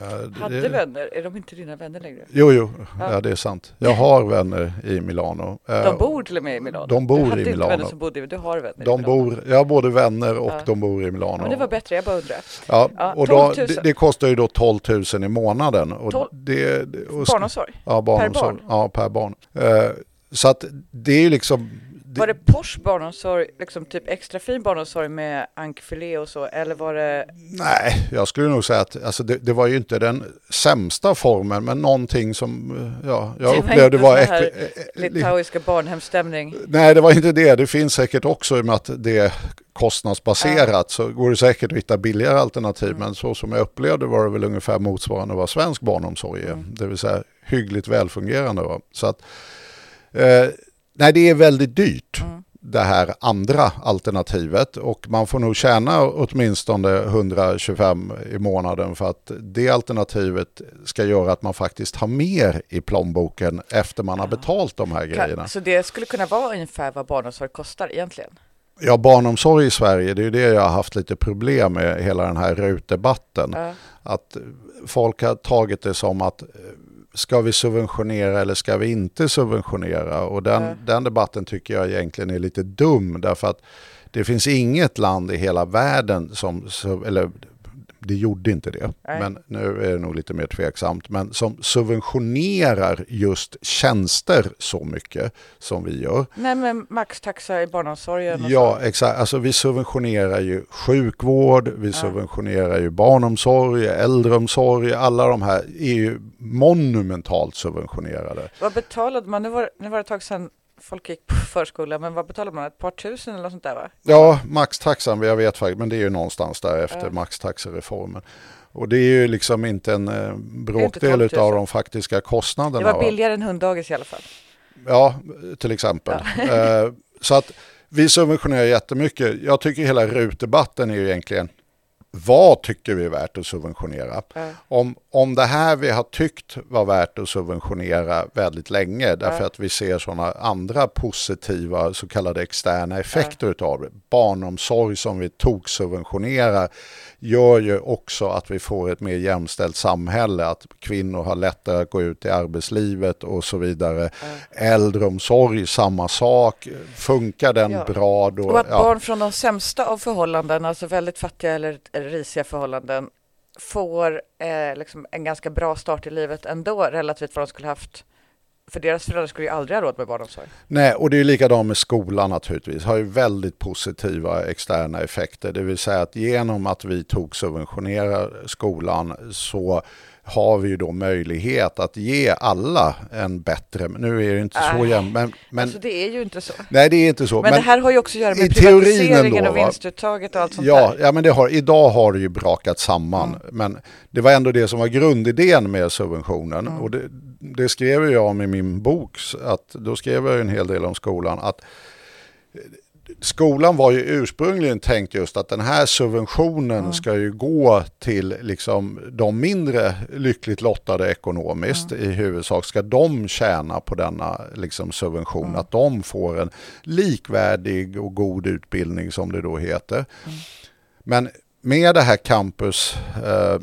Eh, Hade det- vänner, är de inte dina vänner längre? Jo, jo, Ja. ja. det är sant. Jag har vänner i Milano. Eh, De bor till och med i Milano. de bor du i hade inte Milano. vänner som bodde i, du har vänner i De Milano. bor, jag har både vänner och Ja. de bor i Ja, Milano. men det var bättre, jag bara undrar. Ja, Ja, och 12 då, 000. det, det kostar ju då 12 000 i månaden. Och Tolv- det, det, och, Barnomsorg? Ja, barnomsorg. barn? Ja, per barn. Eh, så att det är ju liksom... Det, Var det Porsche barnomsorg, liksom typ extra fin barnomsorg med ankfilé och så, eller var det... Nej, jag skulle nog säga att alltså det, det var ju inte den sämsta formen, men någonting som eh, ja, jag Det var upplevde inte var... eh, eh, li- Litauiska barnhemsstämning? Nej, det var inte det. Det finns säkert också i och med att det är kostnadsbaserat så går det säkert att hitta billigare alternativ. Mm. Men så som jag upplevde var det väl ungefär motsvarande vad svensk barnomsorg är. Mm. Det vill säga hyggligt välfungerande. Va? Så att, eh, nej, det är väldigt dyrt. Mm. det här andra alternativet och man får nog tjäna åtminstone 125 i månaden för att det alternativet ska göra att man faktiskt har mer i plånboken efter man har betalt de här grejerna. Så det skulle kunna vara ungefär vad barnomsorg kostar egentligen? Ja, barnomsorg i Sverige, det är ju det jag har haft lite problem med hela den här RUT-debatten. Ja. Att folk har tagit det som att ska vi subventionera eller ska vi inte subventionera? Och den, Ja. den debatten tycker jag egentligen är lite dum därför att det finns inget land i hela världen som, eller det gjorde inte det, Nej. men nu är det nog lite mer tveksamt, men som subventionerar just tjänster så mycket som vi gör. Nej men maxtaxa i barnomsorgen Ja, så. exakt. Alltså vi subventionerar ju sjukvård, vi subventionerar ju barnomsorg, äldreomsorg. Alla de här är ju monumentalt subventionerade. Vad betalade man? Nu var, nu var det ett tag sedan folk gick på förskola, men vad betalade man? Ett par tusen eller något sånt där va? Ja, maxtaxan, jag vet faktiskt, men det är ju någonstans där efter Ja. maxtaxereformen. Och det är ju liksom inte en eh, bråkdel 12 000. av de faktiska kostnaderna. Det var va? billigare än hunddagis i alla fall. Ja, till exempel. Eh, så att vi subventionerar jättemycket. Jag tycker hela RUT-debatten är ju egentligen vad tycker vi är värt att subventionera? Ja. Om, om det här vi har tyckt var värt att subventionera väldigt länge därför Ja. att vi ser sådana andra positiva så kallade externa effekter utav det. Barnomsorg som vi tog subventionerar gör ju också att vi får ett mer jämställt samhälle, att kvinnor har lättare att gå ut i arbetslivet och så vidare. Äldreomsorg, samma sak. Funkar den Ja. bra då? Och att ja. barn från de sämsta av förhållanden, alltså väldigt fattiga eller, eller risiga förhållanden, får eh, liksom en ganska bra start i livet ändå relativt vad de skulle haft. För deras föräldrar skulle ju aldrig ha råd med barnomsorg. Nej, och det är ju likadant med skolan naturligtvis. Har ju väldigt positiva externa effekter. Det vill säga att genom att vi tog subventionera skolan så har vi ju då möjlighet att ge alla en bättre, nu är det inte så jämnt, men, men alltså det är ju inte så. nej det är inte så. Men, det här har ju också att göra med privatiseringen ändå, och vinstuttaget och allt sånt Ja, där. ja, men det har, idag har det ju brakat samman. Mm. Men det var ändå det som var grundidén med subventionen. Mm. Och det, det skrev jag om i min bok. Att då skrev jag en hel del om skolan. Att skolan var ju ursprungligen tänkt just att den här subventionen Mm. ska ju gå till liksom de mindre lyckligt lottade ekonomiskt Mm. i huvudsak. Ska de tjäna på denna liksom subvention? Mm. Att de får en likvärdig och god utbildning som det då heter. Men med det här campus, eh,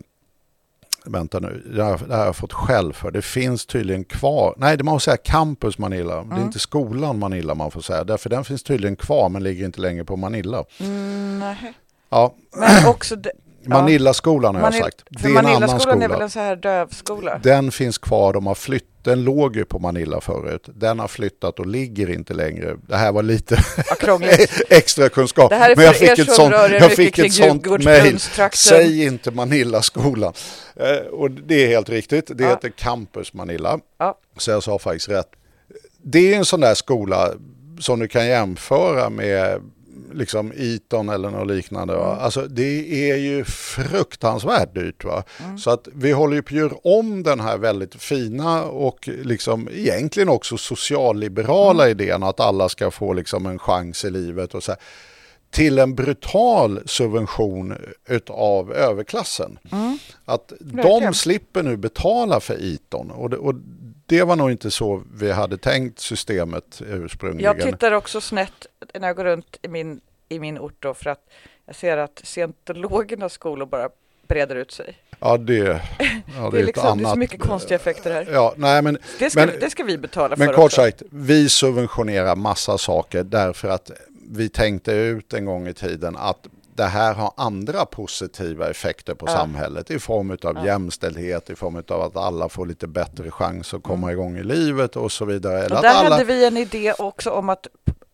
vänta nu, det här, det här har jag fått skäll för. Det finns tydligen kvar, nej det man får säga campus Manila, det är Mm. inte skolan Manila man får säga. Därför den finns tydligen kvar men ligger inte längre på Manila. Mm, nej. Ja, Men också... Manillaskolan har jag Manil- sagt. för Det är en annan Manillaskolan är väl skola. en så här dövskola? Den finns kvar, de har flytt, den låg ju på Manilla förut. Den har flyttat och ligger inte längre. Det här var lite krångligt. (laughs) extra kunskap. Det här är Men jag för er fick ett sånt, jag fick ett sånt mejl. Säg inte Manilla-skolan. Eh, och det är helt riktigt. Det Ja. heter Campus Manilla. Ja. Så jag sa faktiskt rätt. Det är en sån där skola som du kan jämföra med liksom Eton eller något liknande. Va? Alltså det är ju fruktansvärt dyrt. Va? Så att vi håller ju på att göra om den här väldigt fina och liksom egentligen också socialliberala idén att alla ska få liksom en chans i livet och så här, till en brutal subvention utav överklassen. Att de slipper nu betala för Eton och det, och det var nog inte så vi hade tänkt systemet ursprungligen. Jag tittar också snett när jag går runt i min, i min ort då för att jag ser att scientologernas skolor bara breder ut sig. Ja, det, ja, (laughs) Det är, ett liksom, det är så annat- mycket konstiga effekter här. Ja, nej, men, Det ska, men, det ska vi betala men för kort också. sagt, vi subventionerar massa saker därför att vi tänkte ut en gång i tiden att det här har andra positiva effekter på Ja. samhället i form av jämställdhet, i form av att alla får lite bättre chans att komma igång i livet och så vidare. Eller Mm. Och där alla... hade vi en idé också om att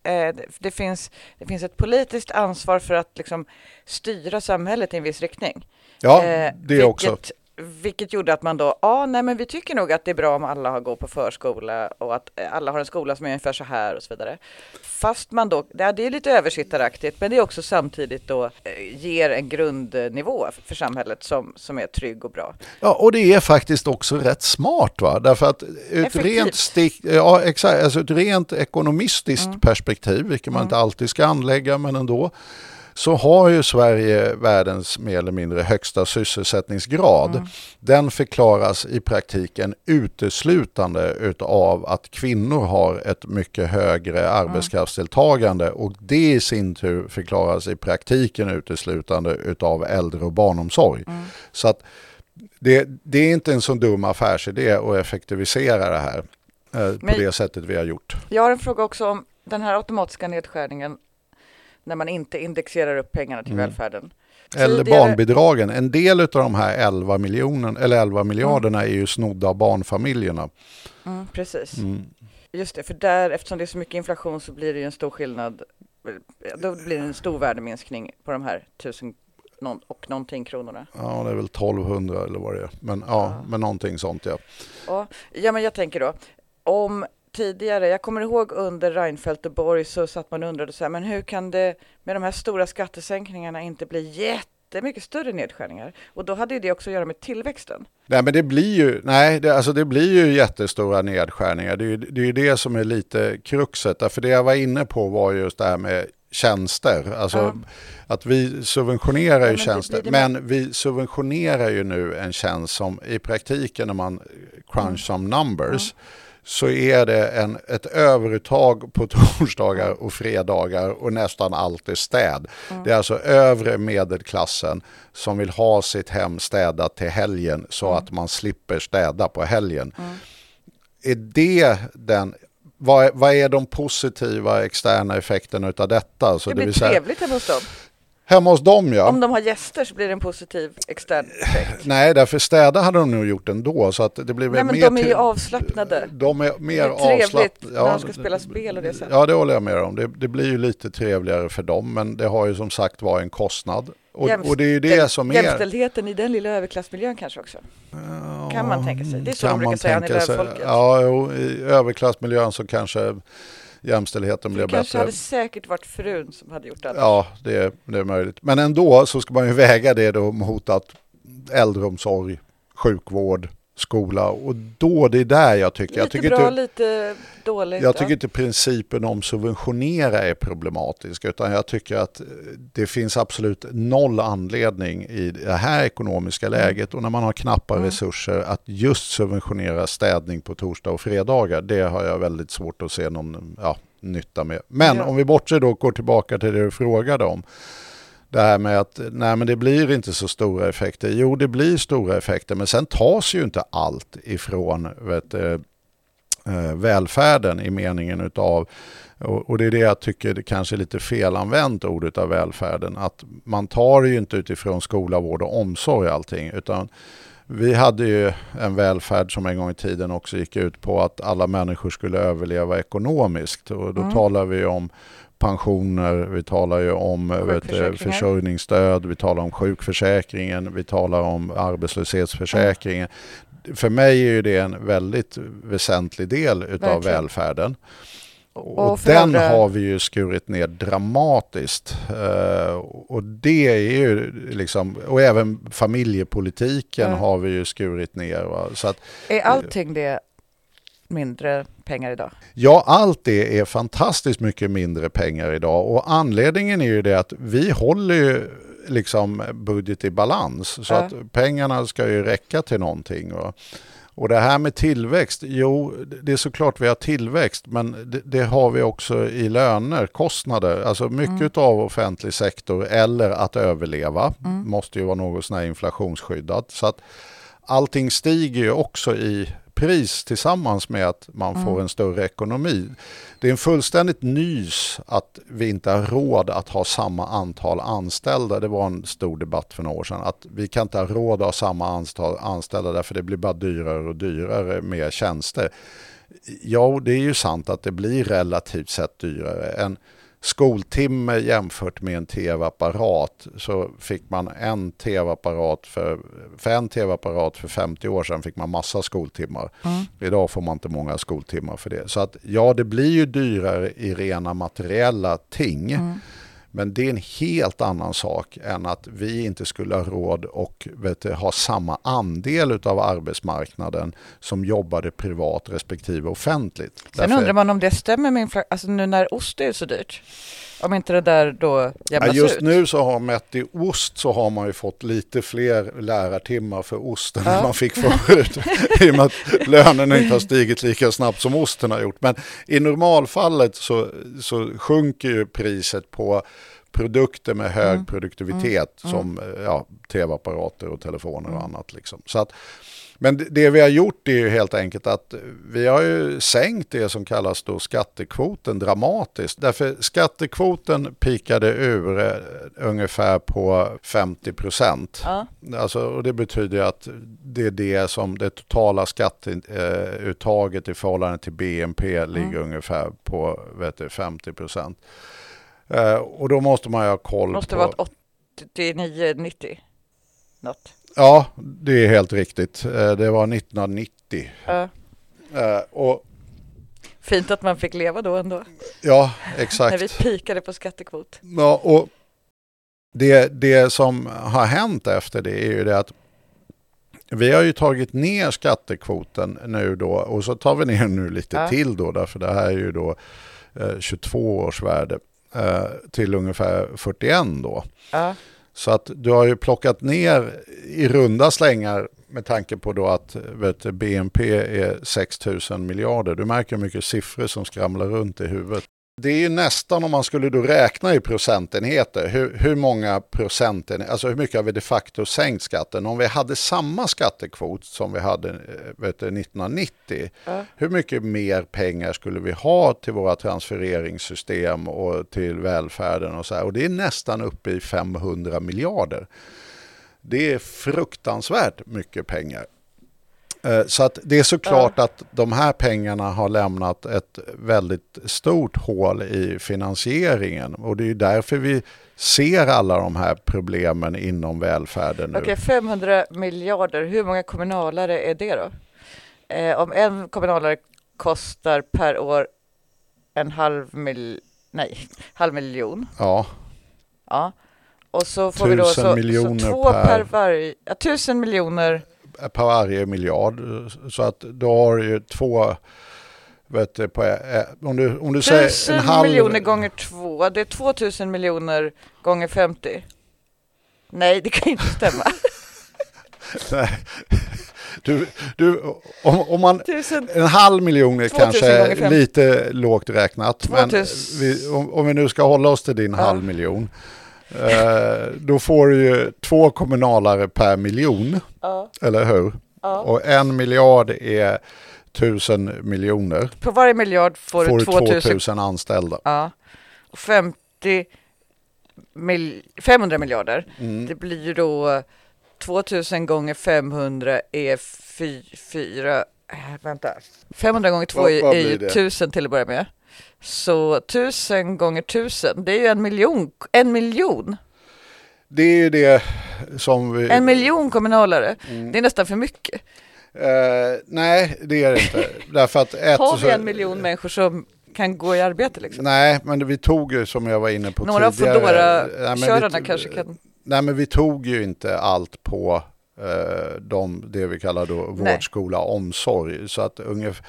eh, det- finns, det finns ett politiskt ansvar för att liksom, styra samhället i en viss riktning. Ja, Eh, det vilket, också. Vilket gjorde att man då, ja nej men vi tycker nog att det är bra om alla har går på förskola och att eh, alla har en skola som är ungefär så här och så vidare. Fast man då, ja, det är lite översittaraktigt men det är också samtidigt då eh, ger en grundnivå för samhället som, som är trygg och bra. Ja, och det är faktiskt också rätt smart va? Därför att Effektivt. rent, stick, ja, exakt, alltså ett rent ekonomistiskt perspektiv, vilket man inte alltid ska anlägga men ändå, så har ju Sverige världens mer eller mindre högsta sysselsättningsgrad. Den förklaras i praktiken uteslutande utav att kvinnor har ett mycket högre arbetskraftsdeltagande och det i sin tur förklaras i praktiken uteslutande utav äldre och barnomsorg. Så att det, det är inte en så dum affärsidé att effektivisera det här eh, på det sättet vi har gjort. Jag har en fråga också om den här automatiska nedskärningen när man inte indexerar upp pengarna till välfärden. Eller Tidigare- barnbidragen. En del av de här 11, miljonen, eller 11 miljarderna är ju snodda av barnfamiljerna. Mm, precis. Mm. Just det, för där, eftersom det är så mycket inflation så blir det ju en stor skillnad. Då blir det en stor värdeminskning på de här tusen och någonting kronorna. Ja, det är väl 1200 eller vad det är. Men ja, men någonting sånt ja. Ja, ja, men jag tänker då, om tidigare, jag kommer ihåg under Reinfeldt och Borg så satt man och undrade så här, men hur kan det med de här stora skattesänkningarna inte bli jättemycket större nedskärningar? Och då hade det också att göra med tillväxten. Nej men det blir ju, nej, det, alltså det blir ju jättestora nedskärningar. Det är ju det, är ju det som är lite kruxet. För det jag var inne på var just det här med tjänster. Alltså Ja. att vi subventionerar Ja, ju men det tjänster. det med- Men vi subventionerar ju nu en tjänst som i praktiken när man crunch Mm. some numbers så är det en, ett överuttag på (laughs) torsdagar och fredagar och nästan allt är städ. Mm. Det är alltså övre medelklassen som vill ha sitt hem städat till helgen så Mm. att man slipper städa på helgen. Är det den, vad, är- vad är de positiva externa effekterna utav detta? Så Det blir vill säga, trevligt hemma hos dem. Hemma hos dem ja. Om de har gäster så blir det en positiv extern effekt. (sighs) Nej, därför städa hade de nog gjort ändå. Så att det blir Nej, men mer de är ju avslappnade. De är mer Det är trevligt avslappnade. när de ska spela spel och det sen. Ja, det håller jag med om. Det, det blir ju lite trevligare för dem, men det har ju som sagt var en kostnad. Och, och det är ju det som är... Jämställdheten i den lilla överklassmiljön kanske också. kan man tänka sig. Det är så de brukar säga, han är sig. Ja, jo, i överklassmiljön så kanske jämställdheten Det blir kanske bättre. hade säkert varit frun som hade gjort det. Ja, det är, det är möjligt. Men ändå så ska man ju väga det då mot att äldreomsorg, sjukvård, skola och då det är där jag tycker. Lite jag tycker bra, inte, lite dåligt. jag ja. tycker inte principen om subventionera är problematisk utan jag tycker att eh, det finns absolut noll anledning i det här ekonomiska Mm. läget och när man har knappa resurser att just subventionera städning på torsdag och fredagar. Det har jag väldigt svårt att se någon ja, nytta med. Men Ja. om vi bortser då och går tillbaka till det du frågade om. Det här med att nej men det blir inte så stora effekter. Jo det blir stora effekter men sen tas ju inte allt ifrån vet, du, eh, välfärden i meningen utav och, det är det jag tycker det kanske är lite felanvänt ordet av välfärden. Att man tar ju inte utifrån skola, vård och omsorg allting utan vi hade ju en välfärd som en gång i tiden också gick ut på att alla människor skulle överleva ekonomiskt och då talar vi om pensioner, vi talar ju om vet, du, Sjukförsäkringar. försörjningsstöd, vi talar om sjukförsäkringen, vi talar om arbetslöshetsförsäkringen. För mig är det en väldigt väsentlig del utav Verkligen. välfärden. Och, Och den föräldrar- har vi ju skurit ner dramatiskt. Eh, och det är ju liksom, och även familjepolitiken Ja. har vi ju skurit ner. Va? Så att, Är allting det mindre pengar idag? Ja, allt det är fantastiskt mycket mindre pengar idag och anledningen är ju det att vi håller ju liksom budget i balans så Ja. att pengarna ska ju räcka till någonting. Och, och det här med tillväxt, jo det är såklart vi har tillväxt men det, det har vi också i löner, kostnader. Alltså mycket av offentlig sektor eller att överleva måste ju vara något sån här inflationsskyddat. Så att allting stiger ju också i pris tillsammans med att man får en större ekonomi. Det är en fullständigt nys att vi inte har råd att ha samma antal anställda. Det var en stor debatt för några år sedan. Att vi kan inte ha råd att ha samma antal anställda därför det blir bara dyrare och dyrare med tjänster. Ja, det är ju sant att det blir relativt sett dyrare. En skoltimme jämfört med en tv-apparat så fick man en tv-apparat för, för en tv-apparat för 50 år sedan fick man massa skoltimmar. Idag får man inte många skoltimmar för det. Så att ja, det blir ju dyrare i rena materiella ting. Men det är en helt annan sak än att vi inte skulle ha råd och du, ha samma andel av arbetsmarknaden som jobbade privat respektive offentligt. Sen Därför- undrar man om det stämmer med inflationen, alltså nu när ost är så dyrt. Om inte det där då Ja, jämnas just ut. nu så har mätt i ost så har man ju fått lite fler lärartimmar för osten Ja. än man fick förut. (laughs) I och med att lönerna inte har stigit lika snabbt som osten har gjort. Men i normalfallet så, så sjunker ju priset på produkter med hög Mm. produktivitet som eh, ja, tv-apparater och telefoner och annat. Liksom. Så att, men det- vi har gjort är ju helt enkelt att vi har ju sänkt det som kallas då skattekvoten dramatiskt. Därför skattekvoten pikade ur eh, ungefär på 50 procent. Ja. Alltså, och det betyder att det är det som det totala skatteuttaget i förhållande till BNP ligger ungefär på vet du, 50 procent. Eh, och då måste man ju ha koll måste på... vara 89, 90. Något. Ja, det är helt riktigt. Eh, Det var 1990. Ja. Eh, Och Fint att man fick leva då ändå. ja, När vi exakt. pikade på skattekvot. Ja, och det, det som har hänt efter det är ju det att vi har ju tagit ner skattekvoten nu då och så tar vi ner nu lite Ja. till då därför det här är ju då eh, 22 års värde eh, till ungefär 41 då. Ja. Så att du har ju plockat ner i runda slängar med tanke på då att vet, du, BNP är 6 000 miljarder. Du märker hur mycket siffror som skramlar runt i huvudet. Det är ju nästan om man skulle då räkna i procentenheter. Hur, hur många procenten, alltså hur mycket har vi de facto sänkt skatten? Om vi hade samma skattekvot som vi hade eh, vet du, 1990. Ja. Hur mycket mer pengar skulle vi ha till våra transfereringssystem och till välfärden och så här? Och det är nästan uppe i 500 miljarder. Det är fruktansvärt mycket pengar. Eh, Så att det är såklart att de här pengarna har lämnat ett väldigt stort hål i finansieringen och det är därför vi ser alla de här problemen inom välfärden nu. Okej, 500 miljarder. Hur många kommunalare är det då? Eh, om en kommunalare kostar per år en halv mil, nej, halv miljon. Ja, Ja. Och så får vi då Tusen så, miljoner så två per- per, varje, ja, tusen miljoner. Per varje miljard. Så att då har du ju två, vet du, på, eh, om du, om du säger en halv... miljoner gånger två, det är 2000 miljoner gånger 50. Nej, det kan inte stämma. (laughs) Nej. Du, du, om, om man, Tusen. en halv miljon är 2000 kanske lite lågt räknat. Men 2000. vi, om, om vi nu ska hålla oss till din Ja. halv miljon. Eh, då får du ju två kommunalare per miljon, Ja, eller hur? ja. Och en miljard är tusen miljoner. På varje miljard får, Får du du 2000. 2000 anställda. Ja. Och 50 mil, 500 miljarder. Mm. Det blir ju då 2000 gånger 500 är 4, äh, vänta. 500 gånger 2 Vad- är, vad är blir ju det? 1000 till att börja med. Så 1000 gånger 1000, det är ju en miljon. En miljon, Det är ju det som vi... en miljon kommunalare. Mm. Det är nästan för mycket. Eh, nej, det är det inte. (laughs) Därför att ett, Har vi en miljon människor så kan gå i arbete liksom. Nej, men vi tog ju som jag var inne på Några av tidigare. Vi Foodora-körarna tog- kanske kan... Nej, men vi tog ju inte allt på eh, de, det vi kallar då vård, skola, omsorg. Så att ungefär,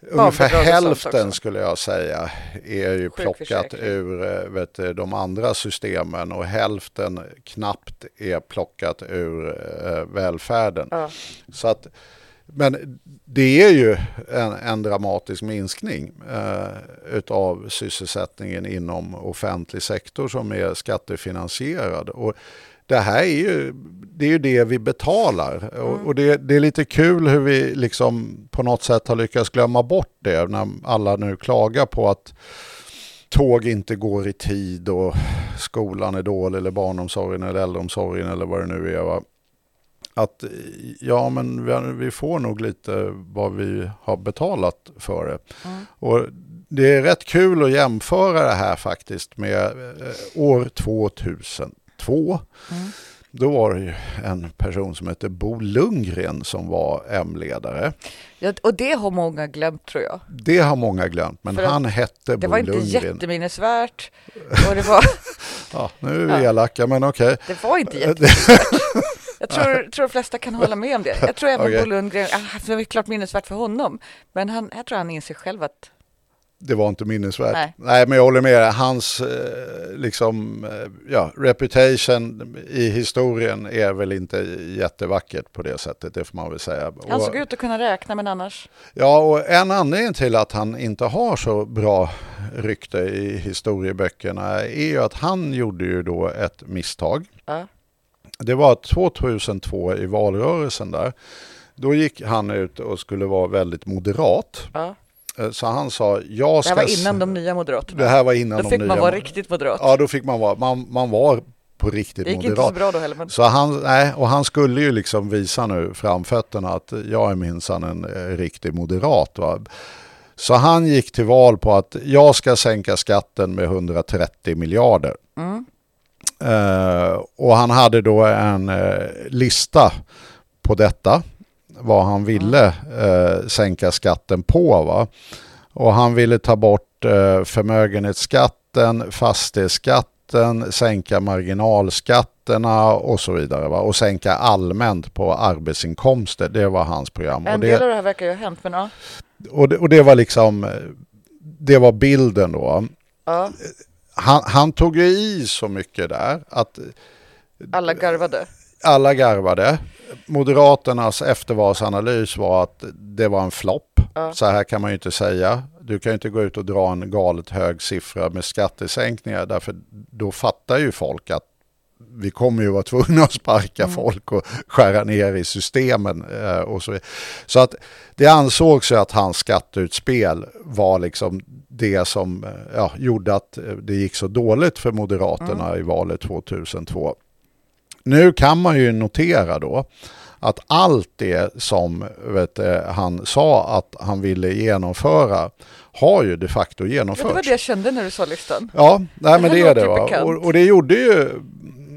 ungefär hälften skulle jag säga är ju plockat ur eh, vet, du, de andra systemen och hälften knappt är plockat ur eh, välfärden. Ja. Så att, men det är ju en, en dramatisk minskning eh, utav sysselsättningen inom offentlig sektor som är skattefinansierad. Och det här är ju det, är ju det vi betalar. Och, och det, det är lite kul hur vi liksom på något sätt har lyckats glömma bort det när alla nu klagar på att tåg inte går i tid och skolan är dålig eller barnomsorgen eller äldreomsorgen eller vad det nu är. Va? Att ja, men vi, får nog lite vad vi har betalat för det. Och det är rätt kul att jämföra det här faktiskt med eh, år 2002. Då var det ju en person som hette Bo Lundgren som var M-ledare. Ja, och det har många glömt tror jag. Det har många glömt, men För han hette Det Bo var inte Lundgren. jätteminnesvärt. Och det (laughs) var, Ja, nu är vi elaka, men okej. det var inte (laughs) jätteminnesvärt. Jag tror, tror de flesta kan hålla med om det. Jag tror även (laughs) Okej. Bo Lundgren, ah, det var klart minnesvärt för honom. Men han, jag tror han inser själv att Det var inte minnesvärt. Nej. Nej, men jag håller med. Hans eh, liksom, eh, ja, reputation i historien är väl inte jättevackert på det sättet, det får man väl säga. han Och- såg ut att kunna räkna men annars. Ja, och en anledning till att han inte har så bra rykte i historieböckerna är ju att han gjorde ju då ett misstag. Ja. Det var 2002 i valrörelsen där. Då gick han ut och skulle vara väldigt moderat. Ja. Eh, Så han sa, jag Det ska... här var innan de nya moderaterna. Det här var innan Då de fick nya man vara riktigt moderat. Ja, då fick man vara, man, man var på riktigt det gick moderat. inte så bra då heller. Men... Så han, nej, och han skulle ju liksom visa nu framfötterna att jag är minsann en eh, riktig moderat. Va? Så han gick till val på att jag ska sänka skatten med 130 miljarder. Eh, och han hade då en eh, lista på detta, vad han ville eh, sänka skatten på. Va? Och han ville ta bort eh, förmögenhetsskatten, fastighetsskatten, sänka marginalskatterna och så vidare. Va? Och sänka allmänt på arbetsinkomster. Det var hans program. En Och del det, av det här verkar ju ha hänt, men ja. och det, och det var liksom, det var bilden då. ja Han, han tog ju i så mycket där att alla garvade. Alla garvade. Moderaternas eftervalsanalys var att det var en flopp. Ja. Så här kan man ju inte säga. Du kan ju inte gå ut och dra en galet hög siffra med skattesänkningar därför då fattar ju folk att vi kommer ju vara tvungna att sparka folk och skära ner i systemen. eh, Och så, så att det ansågs ju att hans skatteutspel var liksom det som eh, ja, gjorde att eh, det gick så dåligt för Moderaterna i valet 2002. Nu kan man ju notera då att allt det som vet, du, han sa att han ville genomföra har ju de facto Ja, genomförts. det var det jag kände när du sa listan. Ja, nej, men det är det. Va? Och, och det gjorde ju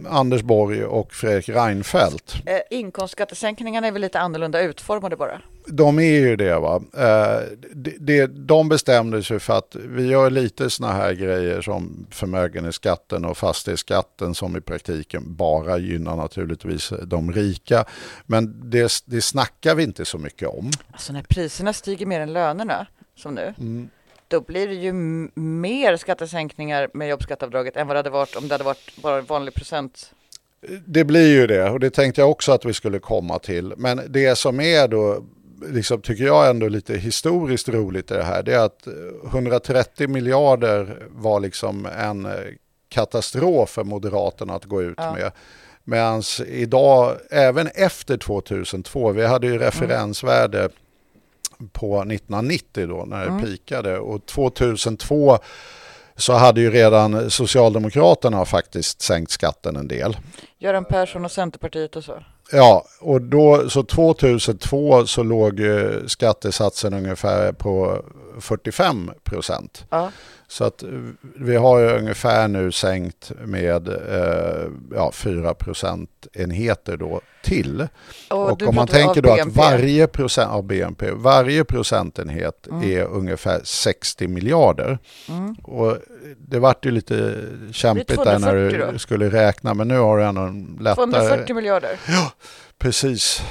Anders Borg och Fredrik Reinfeldt. Eh, inkomstskattesänkningarna är väl lite annorlunda utformade bara. De är ju det. Va? Eh, de bestämde sig för att vi gör lite såna här grejer som förmögenhetsskatten och fastighetsskatten som i praktiken bara gynnar naturligtvis de rika. Men det, det snackar vi inte så mycket om. Alltså när priserna stiger mer än lönerna, som nu, Mm. då blir det ju mer skattesänkningar med jobbskatteavdraget än vad det hade varit om det hade varit bara en vanlig procent. Det blir ju det och det tänkte jag också att vi skulle komma till. Men det som är då, liksom, tycker jag ändå lite historiskt roligt i det här, det är att eh, 130 miljarder var liksom en eh, katastrof för Moderaterna att gå ut Ja. med. Medan idag, även efter 2002, vi hade ju referensvärde på 1990 då när det pikade och 2002 så hade ju redan Socialdemokraterna faktiskt sänkt skatten en del. Göran Persson och Centerpartiet och så. Ja, och då så 2002 så låg ju skattesatsen ungefär på 45 procent. Ja. Så att eh, vi har ju ungefär nu sänkt med eh, ja, 4 procentenheter då till. Och Och om man tänker då att varje procent av BNP, varje procentenhet Mm. är ungefär 60 miljarder. Och det vart ju lite kämpigt där när 240 du då? skulle räkna men nu har du ändå en lättare... 240 miljarder. Precis.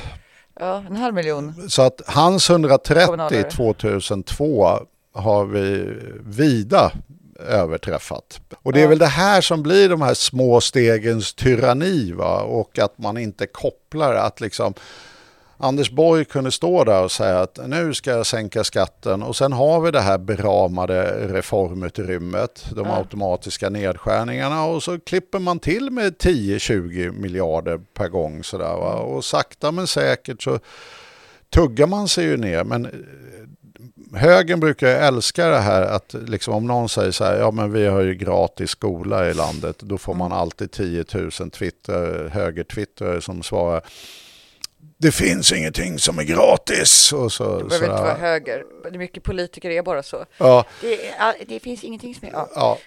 Ja, en halv miljon. Så att hans 130 Kommunalare. 2002 har vi vida överträffat. Och det är väl det här som blir de här små stegens tyranni va? och att man inte kopplar att liksom Anders Borg kunde stå där och säga att nu ska jag sänka skatten och sen har vi det här beramade reformutrymmet, de Ja. automatiska nedskärningarna och så klipper man till med 10-20 miljarder per gång sådär va? och sakta men säkert så tuggar man sig ju ner men högern brukar älska det här att liksom om någon säger så här, ja men vi har ju gratis skola i landet, då får man alltid 10 000 twitter, högertwittrare som svarar det finns ingenting som är gratis. Och så, Det behöver inte sådär. vara höger. Mycket politiker är bara så. ja, Det, det finns ingenting som är... Ja. ja,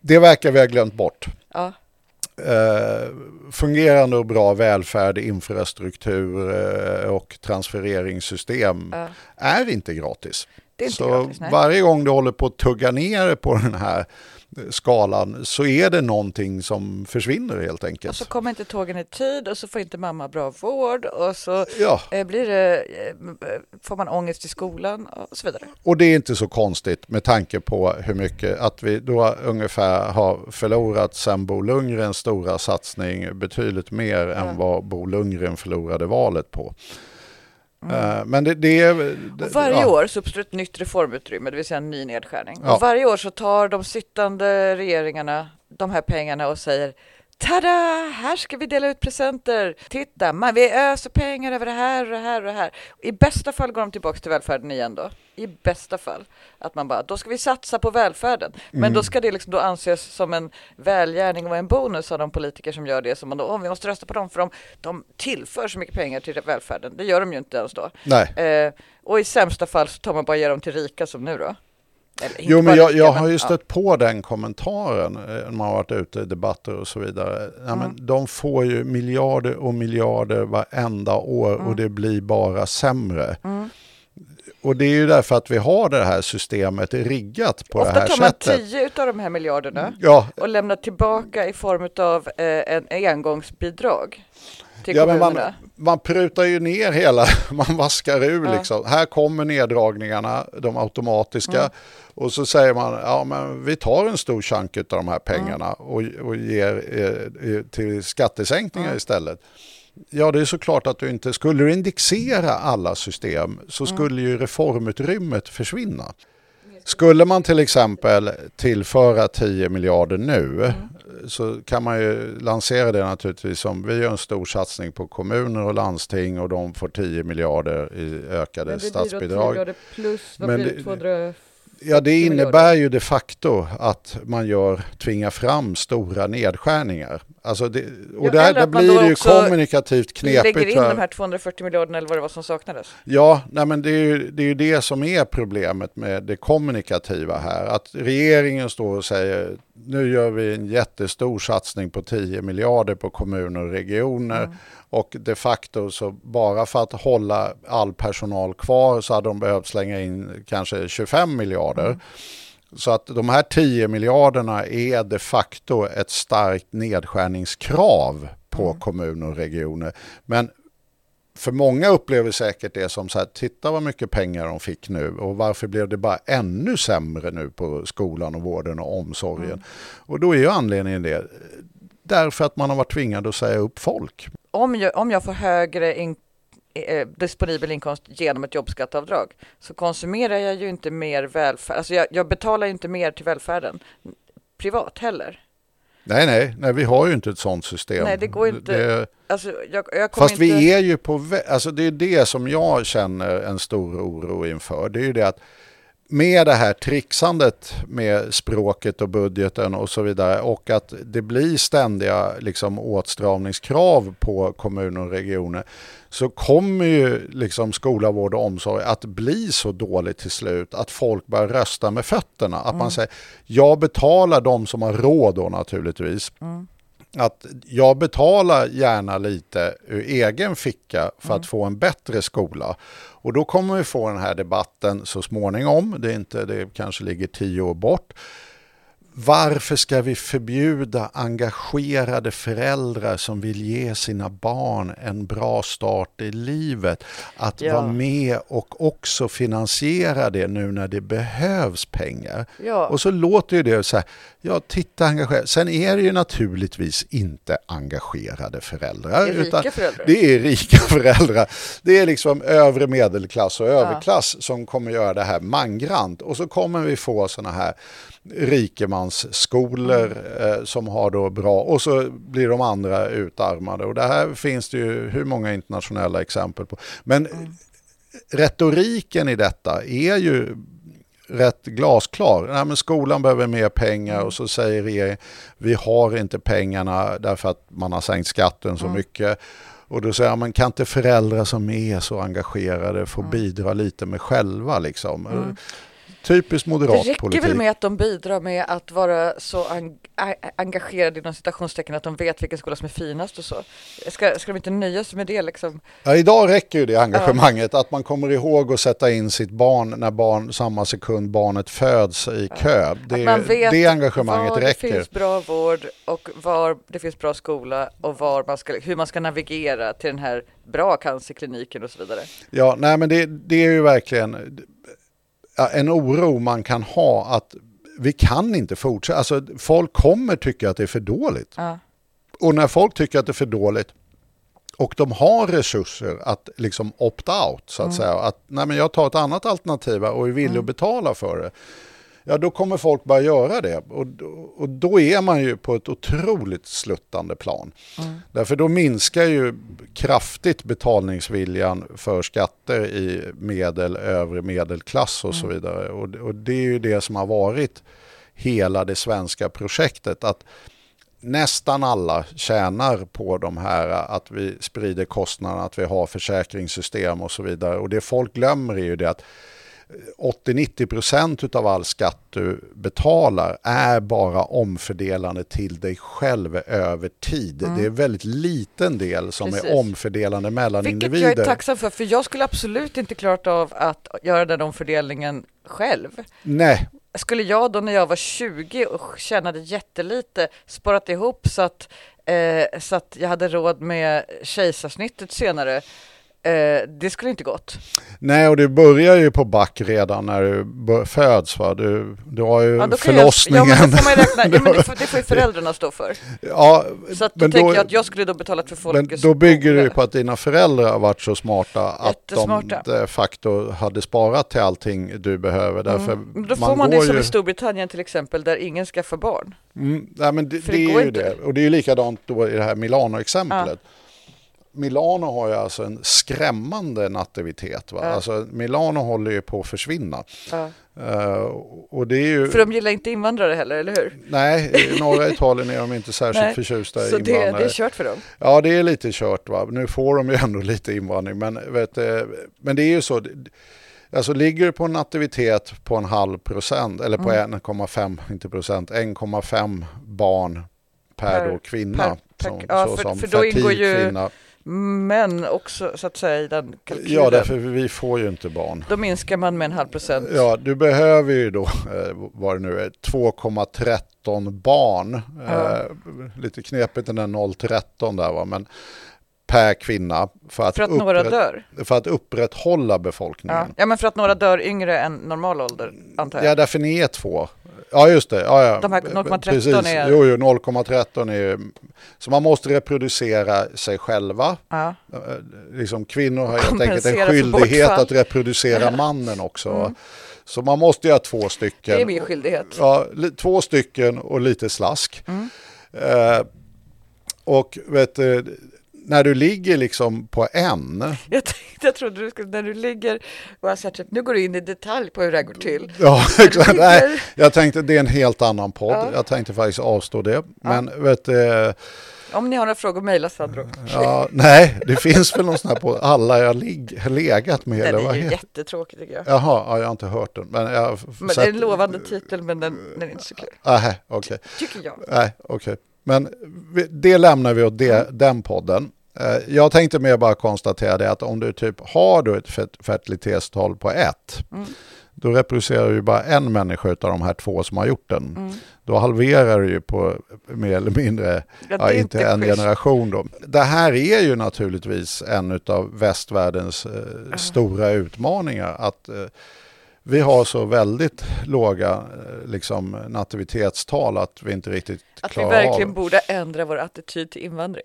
det verkar vi ha glömt bort. ja. Eh, fungerande och bra välfärd, infrastruktur eh, och transfereringssystem Ja. är inte gratis. Är inte så gratis, varje gång du håller på att tugga ner på den här skalan så är det någonting som försvinner helt enkelt. Och så kommer inte tågen i tid och så får inte mamma bra vård och så Ja, eh, blir det, eh, får man ångest i skolan och så vidare. och det är inte så konstigt med tanke på hur mycket att vi då ungefär har förlorat sen Bo Lundgrens stora satsning betydligt mer än vad Bo Lundgren förlorade valet på. Eh, Men det, det är... det- Mm. Och varje ja. år så uppstår ett nytt reformutrymme, det vill säga en ny nedskärning. Ja. Och varje år så tar de sittande regeringarna de här pengarna och säger Tada! Här ska vi dela ut presenter. Titta, man, vi öser pengar över det här och det här och det här. I bästa fall går de tillbaka till välfärden igen då. I bästa fall. Att man bara, då ska vi satsa på välfärden. Men Mm. då ska det liksom då anses som en välgärning och en bonus av de politiker som gör det. Som man då, åh, vi måste rösta på dem för de, de tillför så mycket pengar till välfärden. Det gör de ju inte ens då. Nej. Eh, och i sämsta fall så tar man bara ger dem till rika som nu då. Eller, Jo, men jag, jag har ju ja. stött på den kommentaren eh, när man har varit ute i debatter och så vidare. Ja, men Mm. de får ju miljarder och miljarder varenda år Mm. och det blir bara sämre. Och det är ju därför att vi har det här systemet riggat på det Ofta här tar man sättet. 10 av de här miljarderna Ja, och lämnar tillbaka i form av eh, en engångsbidrag till ja men man, man prutar ju ner hela, (laughs) man vaskar ur Ja. liksom. Här kommer neddragningarna, de automatiska. Mm. Och så säger man, ja men vi tar en stor chunk av de här pengarna Mm. och, och ger eh, eh, till skattesänkningar istället. Ja, det är såklart att du inte, skulle du indexera alla system Mm. så skulle ju reformutrymmet försvinna. Skulle man till exempel tillföra 10 miljarder nu Mm. så kan man ju lansera det naturligtvis som vi gör en stor satsning på kommuner och landsting och de får 10 miljarder i ökade statsbidrag. plus, vad Men blir det? det? 200... Ja, det innebär ju de facto att man gör, tvingar fram stora nedskärningar. Alltså det, och Ja, där, där blir det ju kommunikativt knepigt. lägger in de här 240 miljarderna eller vad det var som saknades. Ja, nej men det är, ju, det är ju det som är problemet med det kommunikativa här. Att regeringen står och säger nu gör vi en jättestor satsning på 10 miljarder på kommuner och regioner. Och de facto så bara för att hålla all personal kvar så hade de behövt slänga in kanske 25 miljarder. Så att de här 10 miljarderna är de facto ett starkt nedskärningskrav på kommuner och regioner. Men för många upplever säkert det som så här, titta vad mycket pengar de fick nu och varför blev det bara ännu sämre nu på skolan och vården och omsorgen. Och då är ju anledningen det, därför att man har varit tvingad att säga upp folk. Om jag, om jag får högre in, eh, disponibel inkomst genom ett jobbskatteavdrag så konsumerar jag ju inte mer välfärd. Alltså jag, jag betalar ju inte mer till välfärden privat heller. Nej, nej, nej, vi har ju inte ett sånt system. Nej, det går inte. Det, Alltså jag, jag fast inte... vi är ju på alltså det är det som jag känner en stor oro inför. Det är ju det att med det här trixandet med språket och budgeten och så vidare och att det blir ständiga liksom, åtstramningskrav på kommuner och regioner så kommer ju liksom skola, vård och omsorg att bli så dåligt till slut att folk börjar rösta med fötterna. Att man säger, jag betalar de som har råd då naturligtvis. Att jag betalar gärna lite ur egen ficka för att få en bättre skola. Och då kommer vi få den här debatten så småningom. Det, är inte, det kanske ligger tio år bort. Varför ska vi förbjuda engagerade föräldrar som vill ge sina barn en bra start i livet att Ja. vara med och också finansiera det nu när det behövs pengar? Ja. Och så låter ju det så här, ja titta engagerat. Sen är det ju naturligtvis inte engagerade föräldrar. Det är rika föräldrar. Det är rika (laughs) föräldrar. Det är liksom övre medelklass och överklass som kommer göra det här mangrant. Och så kommer vi få sådana här rikemansskolor eh, som har då bra och så blir de andra utarmade. Och det här finns det ju hur många internationella exempel på. Men retoriken i detta är ju rätt glasklar. Nej, men skolan behöver mer pengar och så säger regeringen vi har inte pengarna därför att man har sänkt skatten så mycket. Och då säger man kan inte föräldrar som är så engagerade få bidra lite med själva liksom. Typiskt Det moderat räcker politik. väl med att de bidrar med att vara så en- engagerade inom citationstecken att de vet vilken skola som är finast och så. Ska, ska de inte nöja sig med det liksom? Ja, idag räcker ju det engagemanget att man kommer ihåg att sätta in sitt barn när barn samma sekund barnet föds i kö. Det, man vet det engagemanget var räcker. det finns bra vård och var det finns bra skola och var man ska, hur man ska navigera till den här bra cancerkliniken och så vidare. Ja, nej men det, det är ju verkligen ja, en oro man kan ha att vi kan inte fortsätta. Alltså, folk kommer tycka att det är för dåligt. Ja. Och när folk tycker att det är för dåligt och de har resurser att liksom opt-out så att säga. Att nej men jag tar ett annat alternativ och är villig att betala för det. Ja då kommer folk bara göra det. Och, och då är man ju på ett otroligt sluttande plan. Därför då minskar ju kraftigt betalningsviljan för skatter i medel, övre medelklass och så vidare. Och, och det är ju det som har varit hela det svenska projektet. Att nästan alla tjänar på de här att vi sprider kostnaderna, att vi har försäkringssystem och så vidare. Och det folk glömmer är ju det att 80-90% av all skatt du betalar är bara omfördelande till dig själv över tid. Det är en väldigt liten del som Precis. är omfördelande mellan Vilket individer. jag är tacksam för, för jag skulle absolut inte klarat av att göra den omfördelningen själv. Nej, Skulle jag då när jag var 20 och tjänade jättelite sparat ihop så att, eh, så att jag hade råd med kejsarsnittet senare, eh, det skulle inte gått. Nej, och det börjar ju på back redan när du föds. Va? Du, du har ju Ja, förlossningen. Jag, ja, men då får man räkna, (laughs) ja, men det, får, det får ju föräldrarna stå för. Ja, Så att då men tänker då- jag att jag skulle då betalat för Men folkets då bygger det ju på att dina föräldrar har varit så smarta att de de facto hade sparat till allting du behöver. Därför Men Då får man, det går som ju... i Storbritannien till exempel, där ingen skaffar barn. Mm, nej, men det, det, det är ju inte. det. Och det är ju likadant då i det här Milano-exemplet. Milano har ju alltså en skrämmande nativitet. Va? Ja. Alltså, Milano håller ju på att försvinna. Ja. Eh, och det är ju... För de gillar inte invandrare heller, eller hur? Nej, i (laughs) norra Italien är de inte särskilt Nej, förtjusta i Så det, invandrare. det är kört för dem. Ja, det är lite kört. Va? Nu får de ju ändå lite invandring. Men, vet, du, men det är ju så. Alltså ligger du på en nativitet på en halv procent eller på Mm. 1,5, inte procent, 1,5 barn per, Per- då kvinna. per- per- som, ja, för- för då ingår ju- kvinna. Men också så att säga i den kalkylen. Ja, därför vi får ju inte barn. Då minskar man med en halv procent. Ja, du behöver ju då, eh, vad det nu är, 2,13 barn. Ja. Eh, lite knepigt den där 0,13 där va, men per kvinna. För att, För att några dör. För att upprätthålla Ja. befolkningen. ja, men för att några dör yngre än normal ålder, antar Ja, jag. därför ni är två. Ja, just det. Ja, ja. De här 0,13 Precis. är- Jo, jo, 0,13 är ju... Så man måste reproducera sig själva. Ja. Eh, Liksom, kvinnor har helt enkelt en skyldighet att reproducera (laughs) mannen också. Så man måste ha två stycken. Det är min skyldighet. Ja, två stycken och lite slask. Mm. Eh, och vet du, när du ligger liksom på en, Jag, tänkte, jag trodde du skulle, när du ligger och jag typ, nu går du in i detalj på hur det här går till. Ja, (laughs) exakt. Nej, jag tänkte det är en helt annan podd. Ja. Jag tänkte faktiskt avstå det. Men vet du, Om ni har några frågor, mejla Sandro. ja, nej, det finns väl någon sån här på alla jag lig, legat med. Den eller är vad ju heter jättetråkig tycker jag. Jaha, ja, jag har inte hört den. Men jag Men det är en lovande titel men den, den är inte så kul. Nej, okej. Tycker jag. Nej, okej. Men det lämnar vi åt det, den podden. Eh, Jag tänkte mer bara konstatera det att om du typ har du ett fer- fertilitetstal på ett, då reproducerar du ju bara en människa av de här två som har gjort den. Då halverar du ju på mer eller mindre, Ja, inte inte en schysst. generation då. Det här är ju naturligtvis en av västvärldens eh, stora utmaningar. Att eh, vi har så väldigt låga eh, liksom, nativitetstal att vi inte riktigt Att vi klarar verkligen av. borde ändra vår attityd till invandring.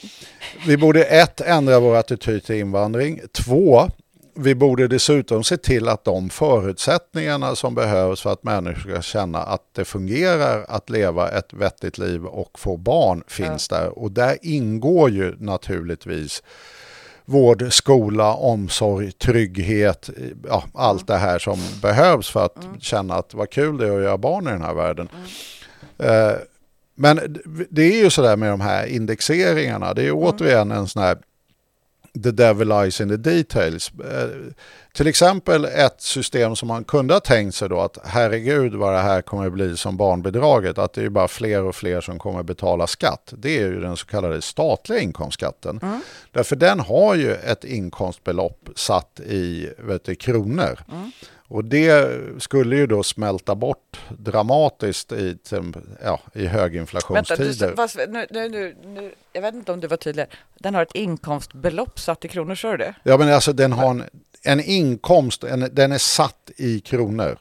Vi borde ett, ändra vår attityd till invandring. Två, vi borde dessutom se till att de förutsättningarna som behövs för att människor ska känna att det fungerar att leva ett vettigt liv och få barn finns där. Och där ingår ju naturligtvis vård, skola, omsorg, trygghet, ja, allt det här som behövs för att känna att vad kul det är att göra barn i den här världen. Eh, men det är ju sådär med de här indexeringarna, det är ju återigen en sån här the devil lies in the details. Eh, till exempel ett system som man kunde ha tänkt sig då att herregud vad det här kommer att bli som barnbidraget, att det är bara fler och fler som kommer betala skatt. Det är ju den så kallade statliga inkomstskatten. Därför den har ju ett inkomstbelopp satt i vet du, kronor. Och det skulle ju då smälta bort dramatiskt i, ja, i Vänta, du, höginflationstider. nu, nu, nu, jag vet inte om du var tydlig. Den har ett inkomstbelopp satt i kronor, sa du det? Ja men alltså den har en, en inkomst, en, den är satt i kronor.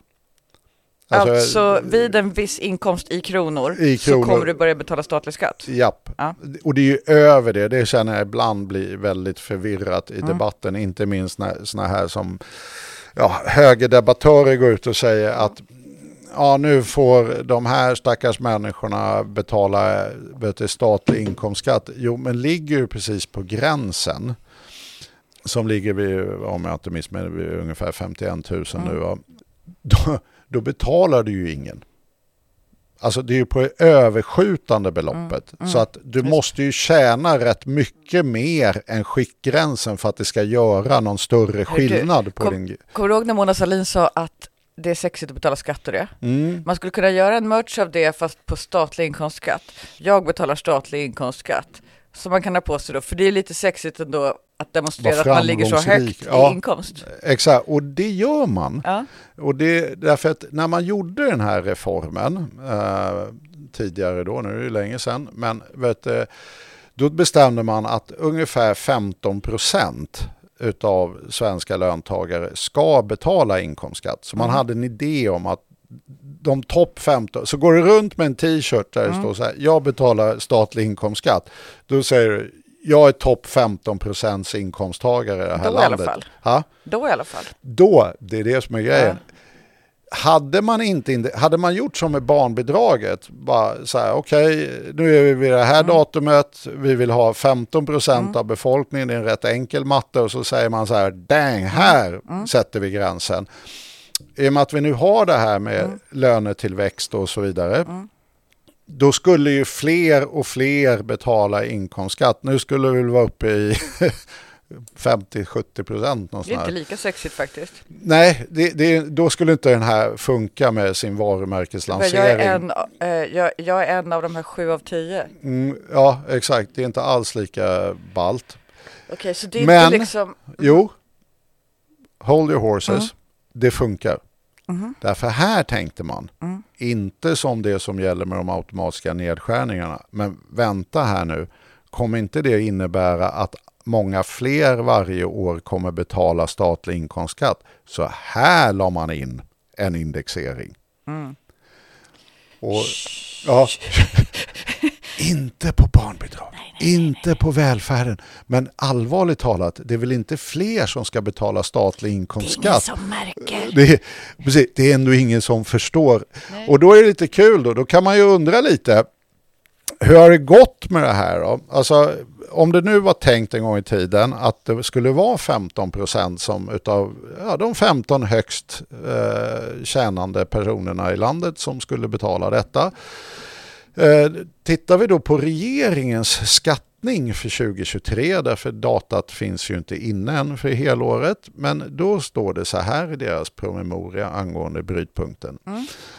Alltså, vid en viss inkomst i kronor, I kronor. så kommer du börja betala statlig skatt. Japp. Ja. Och det är ju över det, det känner jag ibland blir väldigt förvirrat Mm. i debatten, inte minst när såna här som ja, högerdebattörer går ut och säger att ja, nu får de här stackars människorna betala statlig inkomstskatt. Jo, men ligger ju precis på gränsen som ligger vid, om jag inte missminner ungefär 51 000 nu. va. Då, då betalar du ju ingen. Alltså det är ju på det överskjutande beloppet. Så att du måste ju tjäna rätt mycket mer än skiktgränsen för att det ska göra någon större Hör du, skillnad på kom- din... Kommer du ihåg när Mona Sahlin sa att det är sexigt att betala skatt och det? Mm. Man skulle kunna göra en merch av det fast på statlig inkomstskatt. Jag betalar statlig inkomstskatt. Som man kan ha på sig då, för det är lite sexigt ändå att demonstrera att man ligger så högt Ja. i inkomst. Exakt, och det gör man. Ja. Och det därför att när man gjorde den här reformen eh, tidigare då, nu är det länge sedan, men vet, du, då bestämde man att ungefär 15 procent utav svenska löntagare ska betala inkomstskatt. Så man hade en idé om att de topp 15, så går du runt med en t-shirt där det står så här, jag betalar statlig inkomstskatt. Då säger du, jag är topp 15 procents inkomsttagare i det här Då i alla landet. fall. Ja? Då i alla fall. Då, det är det som är grejen. Hade man, inte, hade man gjort som med barnbidraget, bara så här, okej, nu är vi vid det här datumet, vi vill ha 15 procent av befolkningen, det är en rätt enkel matte och så säger man så här, dang, här sätter vi gränsen. I och med att vi nu har det här med lönetillväxt och så vidare, då skulle ju fler och fler betala inkomstskatt. Nu skulle vi vara uppe i (laughs) 50-70 procent Det är inte lika sexigt faktiskt. Nej, det, det, då skulle inte den här funka med sin varumärkeslansering. jag, är en, eh, jag, jag är en av de här sju av tio. Mm, ja, exakt. Det är inte alls lika balt. Okej, så det är Men- inte liksom... Jo, hold your horses. Mm. Det funkar. Mm-hmm. Därför här tänkte man, Mm. inte som det som gäller med de automatiska nedskärningarna, men vänta här nu, kommer inte det innebära att många fler varje år kommer betala statlig inkomstskatt? Så här la man in en indexering. Mm. Och, ja, (laughs) inte på barnbidrag, inte på välfärden. Men allvarligt talat, det är väl inte fler som ska betala statlig inkomstskatt? som märker. Det är, precis, det är ändå ingen som förstår. Och då är det lite kul då, då kan man ju undra lite, hur har det gått med det här då? Alltså, om det nu var tänkt en gång i tiden att det skulle vara 15 procent som utav ja, de 15 högst eh, tjänande personerna i landet som skulle betala detta. Eh, tittar vi då på regeringens skattning för 2023, därför datat finns ju inte inne än för helåret, men då står det så här i deras promemoria angående brytpunkten.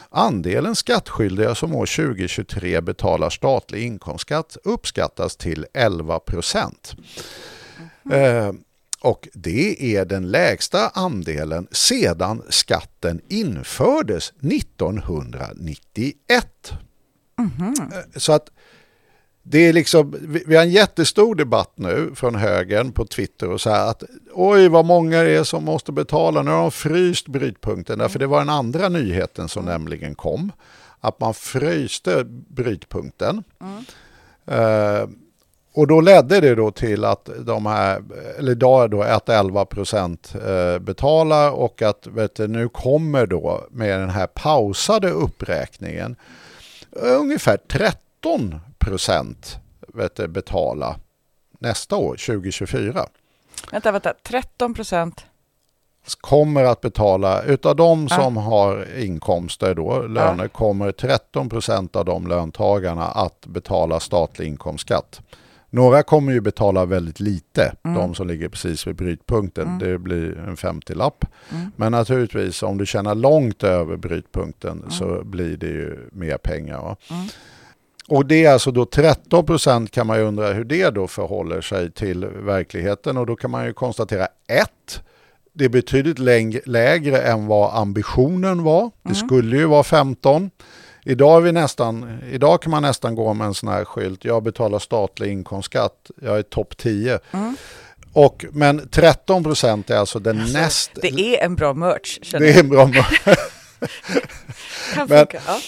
Andelen skattskyldiga som år 2023 betalar statlig inkomstskatt uppskattas till 11 procent. Eh, och det är den lägsta andelen sedan skatten infördes 1991. Eh, Så att det är liksom, vi har en jättestor debatt nu från högern på Twitter och så här att oj vad många det är som måste betala, nu har de fryst brytpunkten. Därför det var den andra nyheten som nämligen kom. Att man fryste brytpunkten. Eh, och då ledde det då till att de här, eller idag då att 11 procent eh, betalar och att vet du, nu kommer då med den här pausade uppräkningen ungefär 13 procent betala nästa år, 2024. Vänta, vänta, 13 procent. Kommer att betala, utav de som har inkomster då, löner, Ja. kommer 13 procent av de löntagarna att betala statlig inkomstskatt. Några kommer ju betala väldigt lite, de som ligger precis vid brytpunkten. Det blir en 50-lapp. Men naturligtvis om du tjänar långt över brytpunkten så blir det ju mer pengar. Va? Och det är alltså då 13 procent kan man ju undra hur det då förhåller sig till verkligheten och då kan man ju konstatera ett, det är betydligt lägre än vad ambitionen var. Det skulle ju vara 15. Idag, är vi nästan, idag kan man nästan gå med en sån här skylt, jag betalar statlig inkomstskatt, jag är topp 10. Och, men 13 procent är alltså den näst... Det är en bra merch, känner det är en bra (laughs) (laughs) Kan men- funka. Ja.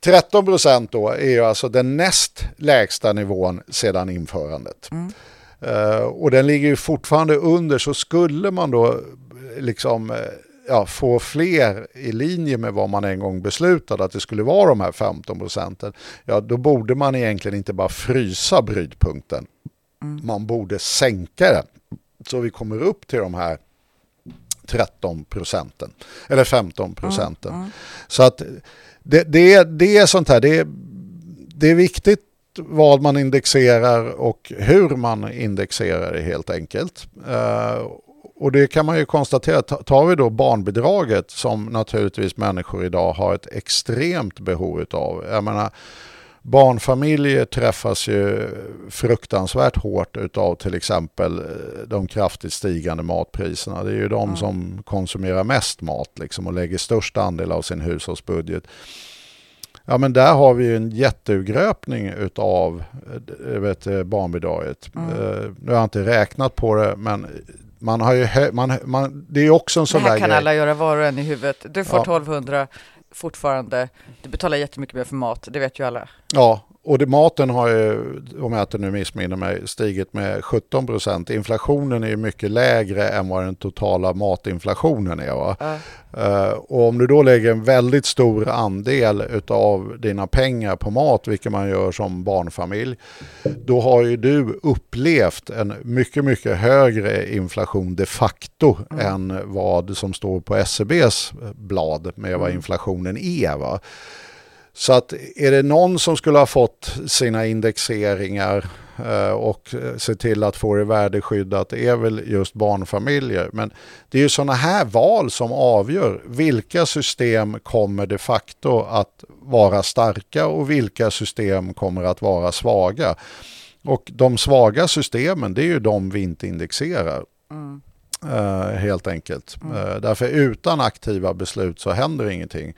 13 procent då är ju alltså den näst lägsta nivån sedan införandet. Eh, och den ligger ju fortfarande under så skulle man då liksom eh, ja, få fler i linje med vad man en gång beslutade att det skulle vara de här 15 procenten. Ja, då borde man egentligen inte bara frysa brytpunkten. Man borde sänka den. Så vi kommer upp till de här 13 procenten. Eller 15 procenten. Så att det, det, det är sånt här, det det är viktigt vad man indexerar och hur man indexerar det helt enkelt. Och det kan man ju konstatera, Ta- tar vi då barnbidraget som naturligtvis människor idag har ett extremt behov utav. Jag menar, barnfamiljer träffas ju fruktansvärt hårt utav till exempel eh, de kraftigt stigande matpriserna. Det är ju de som konsumerar mest mat liksom och lägger störst andel av sin hushållsbudget. Ja men där har vi ju en jätteurgröpning utav eh, vet, eh, barnbidraget. Eh, nu har jag inte räknat på det men man har ju man, man, det är också en Det sån här där kan grej. alla göra var och en i huvudet. Du får Ja. 1200 fortfarande. Du betalar jättemycket mer för mat, det vet ju alla. Ja, och det, maten har ju, om jag inte nu missminner mig, stigit med 17 procent. Inflationen är ju mycket lägre än vad den totala matinflationen är. Ja. Eh, och om du då lägger en väldigt stor andel utav dina pengar på mat, vilket man gör som barnfamilj, då har ju du upplevt en mycket, mycket högre inflation de facto än vad som står på SCBs blad med vad inflationen är. Va? Så att är det någon som skulle ha fått sina indexeringar eh, och eh, se till att få det värdeskyddat är väl just barnfamiljer. Men det är ju sådana här val som avgör vilka system kommer de facto att vara starka och vilka system kommer att vara svaga. Och de svaga systemen det är ju de vi inte indexerar. Eh, helt enkelt. Eh, därför utan aktiva beslut så händer ingenting.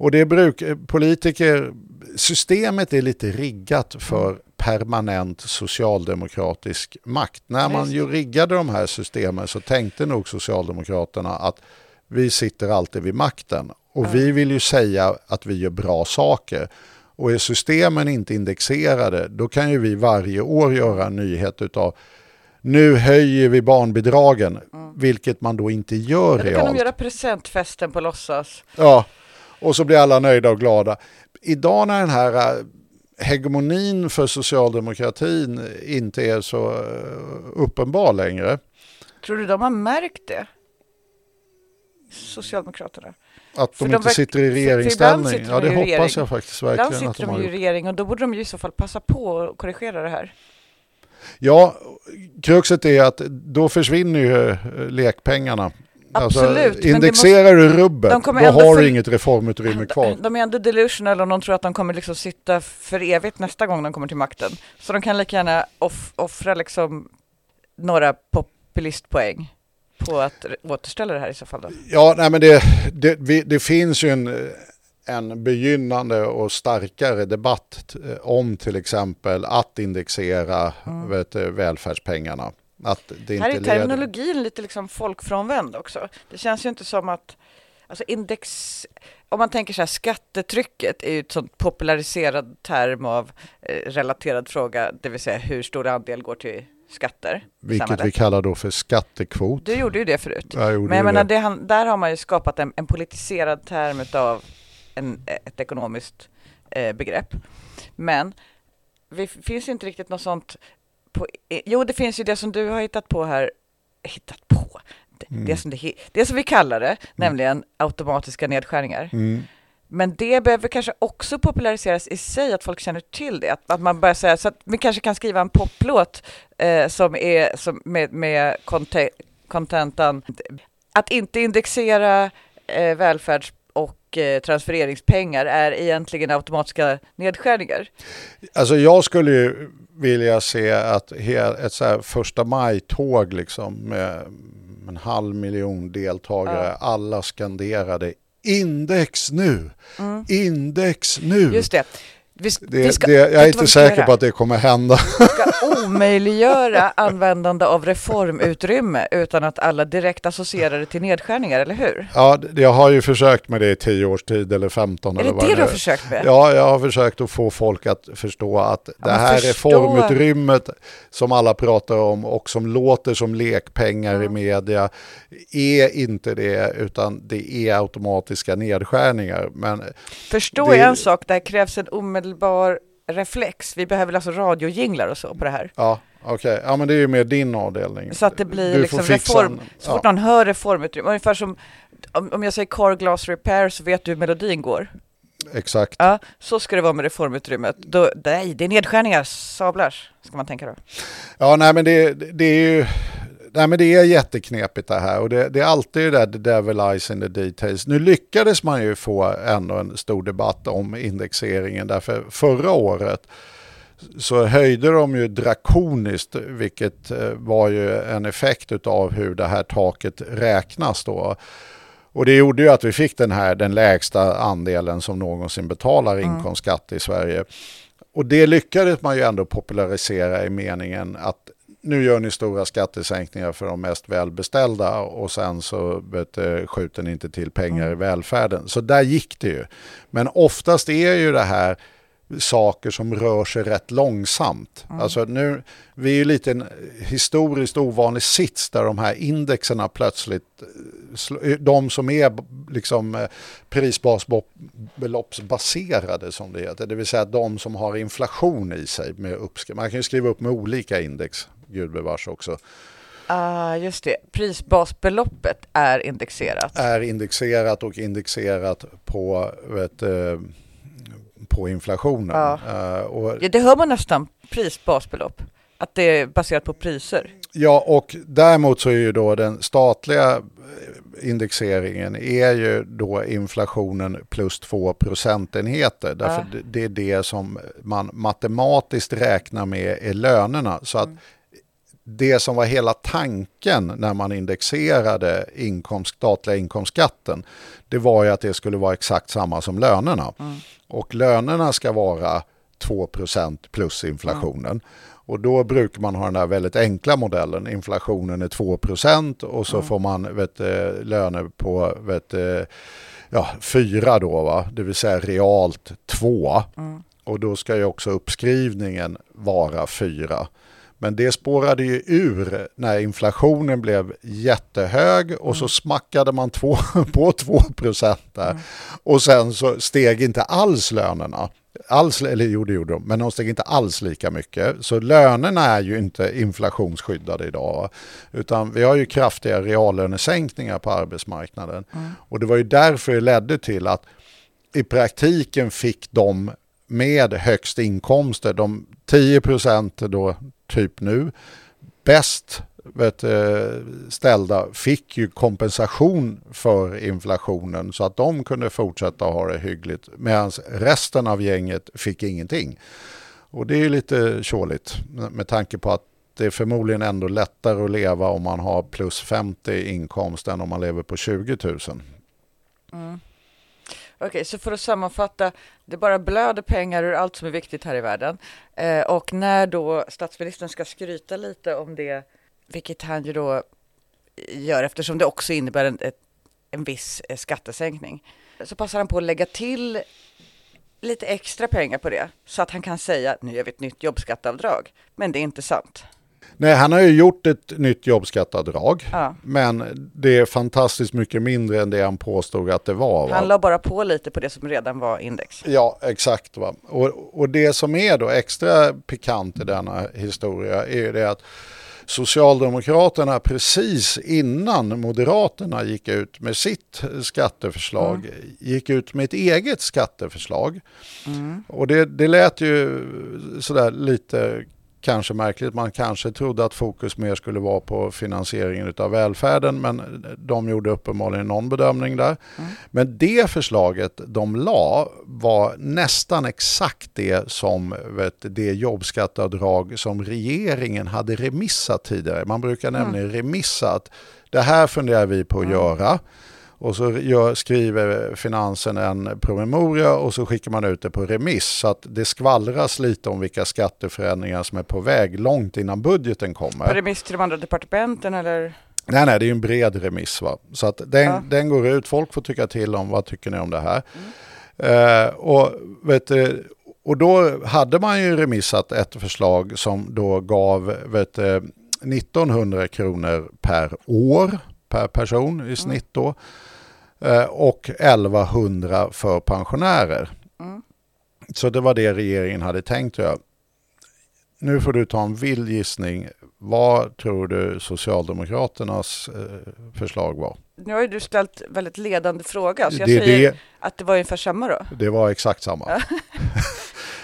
Och det bruk, politiker, systemet är lite riggat för permanent socialdemokratisk makt. När man ju riggade de här systemen så tänkte nog Socialdemokraterna att vi sitter alltid vid makten och vi vill ju säga att vi gör bra saker. Och är systemen inte indexerade då kan ju vi varje år göra en nyhet utav nu höjer vi barnbidragen, vilket man då inte gör Då kan realt. de göra presentfesten på låtsas. Ja, och så blir alla nöjda och glada. Idag när den här, äh, hegemonin för socialdemokratin inte är så eh, uppenbar längre. Tror du de har märkt det? Socialdemokraterna. Att de de inte sitter i regeringsställning. ibland sitter Ja, de det hoppas regering. jag faktiskt Ibland verkligen att sitter de de har ju i gjort. regering och då borde de ju i så fall passa på att korrigera det här. Ja, kruxet är att då försvinner ju eh, lekpengarna. Absolut, men det Alltså, indexerar du rubbet, de kommer då har du inget reformutrymme kvar. De är ändå delusional och de tror att de kommer liksom sitta för evigt nästa gång de kommer till makten. Så de kan lika gärna off offra liksom några populistpoäng på att återställa det här i så fall. Då. Ja, nej men det, det, vi, det finns ju en, en begynnande och starkare debatt eh, om till exempel att indexera vet, du, välfärdspengarna. Att det Mm. Här är inte leder... terminologin lite liksom folkfrånvänd också. Det känns ju inte som att Alltså index, om man tänker så här, skattetrycket är ju ett sånt populariserad term av eh, relaterad fråga, det vill säga hur stor andel går till skatter Vilket samhället. vi kallar då för skattekvot. Du gjorde ju det förut. Jag Men jag menar, det. där har man ju skapat en, en politiserad term av en, ett ekonomiskt eh, begrepp. Men det finns inte riktigt något sånt på, jo det finns ju det som du har hittat på här, hittat på, det, Mm. det, som, det, det som vi kallar det, nämligen automatiska nedskärningar. Mm. Men det behöver kanske också populariseras i sig, att folk känner till det. Att, att man börjar säga, så att vi kanske kan skriva en poplåt eh, som är som med, med contentan att inte indexera eh, välfärds och eh, transfereringspengar är egentligen automatiska nedskärningar. Alltså jag skulle ju vilja se att ett så här första maj-tåg liksom med en halv miljon deltagare, Ja. alla skanderade index nu, index nu. Mm. Just det. Vi, Det, vi ska, det, jag är inte säker på att det kommer hända. Vi ska omöjliggöra användande av reformutrymme utan att alla direkt associerar det till nedskärningar, eller hur? Ja, det- jag har ju försökt med det i tio års tid eller 15 Är eller det vad det du har försökt med? Ja, jag har försökt att få folk att förstå att det men här förstå. reformutrymmet som alla pratar om och som låter som lekpengar i media är inte det utan det är automatiska nedskärningar. Men Förstå Det- en sak, där krävs en omedelbar reflex. Vi behöver alltså radiojinglar och så på det här. ja, okej, ja men det är ju mer din avdelning. Så att det blir Du liksom reform. en- Så fort ja. någon hör reformutrymme, ungefär som om, om jag säger car glass repair så vet du hur melodin går. Exakt. Ja, så ska det vara med reformutrymmet. Då, nej, det är nedskärningar, sablars, ska man tänka då. Ja, nej men det, det är ju... Nej men det är jätteknepigt det här och det, det är alltid det där the devil lies in the details. Nu lyckades man ju få ändå en stor debatt om indexeringen därför förra året så höjde de ju drakoniskt vilket eh, var ju en effekt av hur det här taket räknas då. Och det gjorde ju att vi fick den här den lägsta andelen som någonsin betalar inkomstskatt i Sverige. Och det lyckades man ju ändå popularisera i meningen att nu gör ni stora skattesänkningar för de mest välbeställda och sen så vet, skjuter ni inte till pengar i välfärden. Så där gick det ju. Men oftast är ju det här saker som rör sig rätt långsamt. Alltså nu, vi är ju lite en historiskt ovanlig sits där de här indexerna plötsligt, eh, sl- de som är liksom eh, prisbasbeloppsbaserade som det heter, det vill säga de som har inflation i sig med uppskriv. Man kan ju skriva upp med olika index, gudbevars också, Ah, just det. Prisbasbeloppet är indexerat. är indexerat och indexerat på, vet, eh, på inflationen. Ja. Eh, och Ja, det hör man nästan, prisbasbelopp. Att det är baserat på priser. Ja, och däremot så är ju då den statliga indexeringen är ju då inflationen plus två procentenheter. Därför Ja. det- är det som man matematiskt räknar med är lönerna. Så att det som var hela tanken när man indexerade inkomst, statliga inkomstskatten, det var ju att det skulle vara exakt samma som lönerna. Och lönerna ska vara 2% plus inflationen. Och då brukar man ha den där väldigt enkla modellen. Inflationen är 2% och så får man vet, eh, löner på vet, eh, ja, 4 då, va? det vill säga realt 2. Och då ska ju också uppskrivningen vara 4. Men det spårade ju ur när inflationen blev jättehög och så smackade man två, (laughs) på 2 där. Och sen så steg inte alls lönerna. Alls, eller jo det gjorde de, men de steg inte alls lika mycket. Så lönerna är ju inte inflationsskyddade idag. Utan vi har ju kraftiga reallönesänkningar på arbetsmarknaden. Mm. Och det var ju därför det ledde till att i praktiken fick de med högst inkomster, de 10 procent då typ nu, bäst vet, eh, ställda fick ju kompensation för inflationen så att de kunde fortsätta ha det hyggligt medan resten av gänget fick ingenting. Och det är lite tjåligt med tanke på att det är förmodligen ändå lättare att leva om man har plus 50 inkomst än om man lever på 20 000. Mm. Okej, okay, så för att sammanfatta, det bara blöder pengar ur allt som är viktigt här i världen. Eh, och när då statsministern ska skryta lite om det, vilket han ju då gör eftersom det också innebär en, ett, en viss eh, skattesänkning, så passar han på att lägga till lite extra pengar på det så att han kan säga nu gör vi ett nytt jobbskatteavdrag. Men det är inte sant. Nej, han har ju gjort ett nytt jobbskatteavdrag. Ja. Men det är fantastiskt mycket mindre än det han påstod att det var. Va? Han la bara på lite på det som redan var index. Ja, exakt. Va? Och, och det som är då extra pikant i denna historia är ju det att Socialdemokraterna precis innan Moderaterna gick ut med sitt skatteförslag mm. gick ut med ett eget skatteförslag. Mm. Och det, det lät ju sådär lite kanske märkligt. Man kanske trodde att fokus mer skulle vara på finansieringen av välfärden men de gjorde uppenbarligen någon bedömning där. Mm. Men det förslaget de la var nästan exakt det som vet, det jobbskatteavdrag som regeringen hade remissat tidigare. Man brukar mm. nämligen remissa att det här funderar vi på att mm. göra. Och så gör, skriver finansen en promemoria och så skickar man ut det på remiss. Så att det skvallras lite om vilka skatteförändringar som är på väg långt innan budgeten kommer. På remiss till de andra departementen eller? Nej, nej, det är en bred remiss. Va? Så att den, ja. den går ut, folk får tycka till om vad tycker ni om det här. Mm. Uh, och, vet du, och då hade man ju remissat ett förslag som då gav vet du, 1900 kronor per år per person i mm. snitt då. Eh, och 1100 för pensionärer. Mm. Så det var det regeringen hade tänkt göra. Nu får du ta en vild gissning. Vad tror du Socialdemokraternas eh, förslag var? Nu har ju du ställt väldigt ledande fråga, så jag det, säger det, att det var ungefär samma då? Det var exakt samma. (laughs)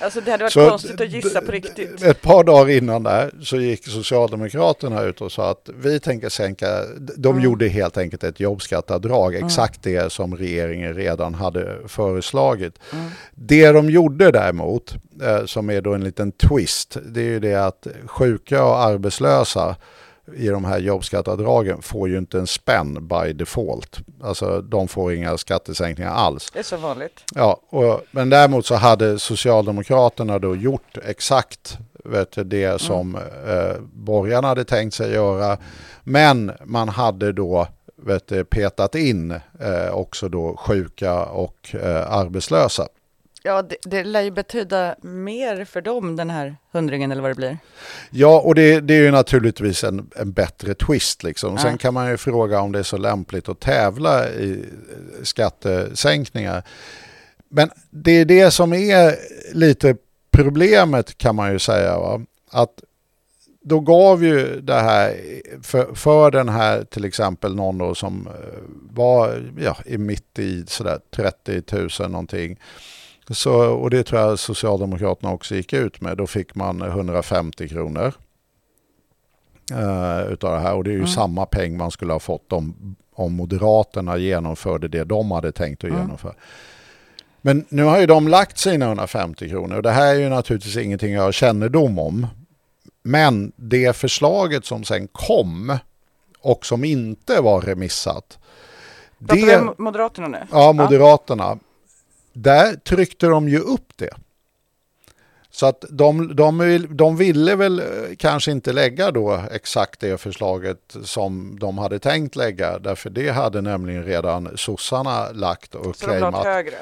Alltså det hade varit så konstigt att gissa på riktigt. Ett par dagar innan där så gick Socialdemokraterna ut och sa att vi tänker sänka, de mm. gjorde helt enkelt ett jobbskattavdrag, mm. exakt det som regeringen redan hade föreslagit. Mm. Det de gjorde däremot, eh, som är då en liten twist, det är ju det att sjuka och arbetslösa i de här jobbskatteavdragen får ju inte en spänn by default. Alltså de får inga skattesänkningar alls. Det är så vanligt. Ja, och, men däremot så hade Socialdemokraterna då gjort exakt vet det mm. som eh, borgarna hade tänkt sig göra. Men man hade då vet petat in eh, också då sjuka och eh, arbetslösa. Ja, det, det lär ju betyda mer för dem, den här hundringen eller vad det blir. Ja, och det, det är ju naturligtvis en, en bättre twist. Liksom. Ja. Sen kan man ju fråga om det är så lämpligt att tävla i skattesänkningar. Men det är det som är lite problemet kan man ju säga. Va? Att då gav ju det här för, för den här till exempel någon då som eh, var ja, i mitt i sådär 30 000 någonting så, och det tror jag Socialdemokraterna också gick ut med. Då fick man 150 kronor uh, utav det här. Och det är ju mm. samma peng man skulle ha fått om, om Moderaterna genomförde det de hade tänkt att mm. genomföra. Men nu har ju de lagt sina 150 kronor och det här är ju naturligtvis ingenting jag har kännedom om. Men det förslaget som sen kom och som inte var remissat. Det, Moderaterna nu? Ja, Moderaterna där tryckte de ju upp det. Så att de, de, de ville väl eh, kanske inte lägga då exakt det förslaget som de hade tänkt lägga. Därför det hade nämligen redan sossarna lagt och Så claimat. de högre?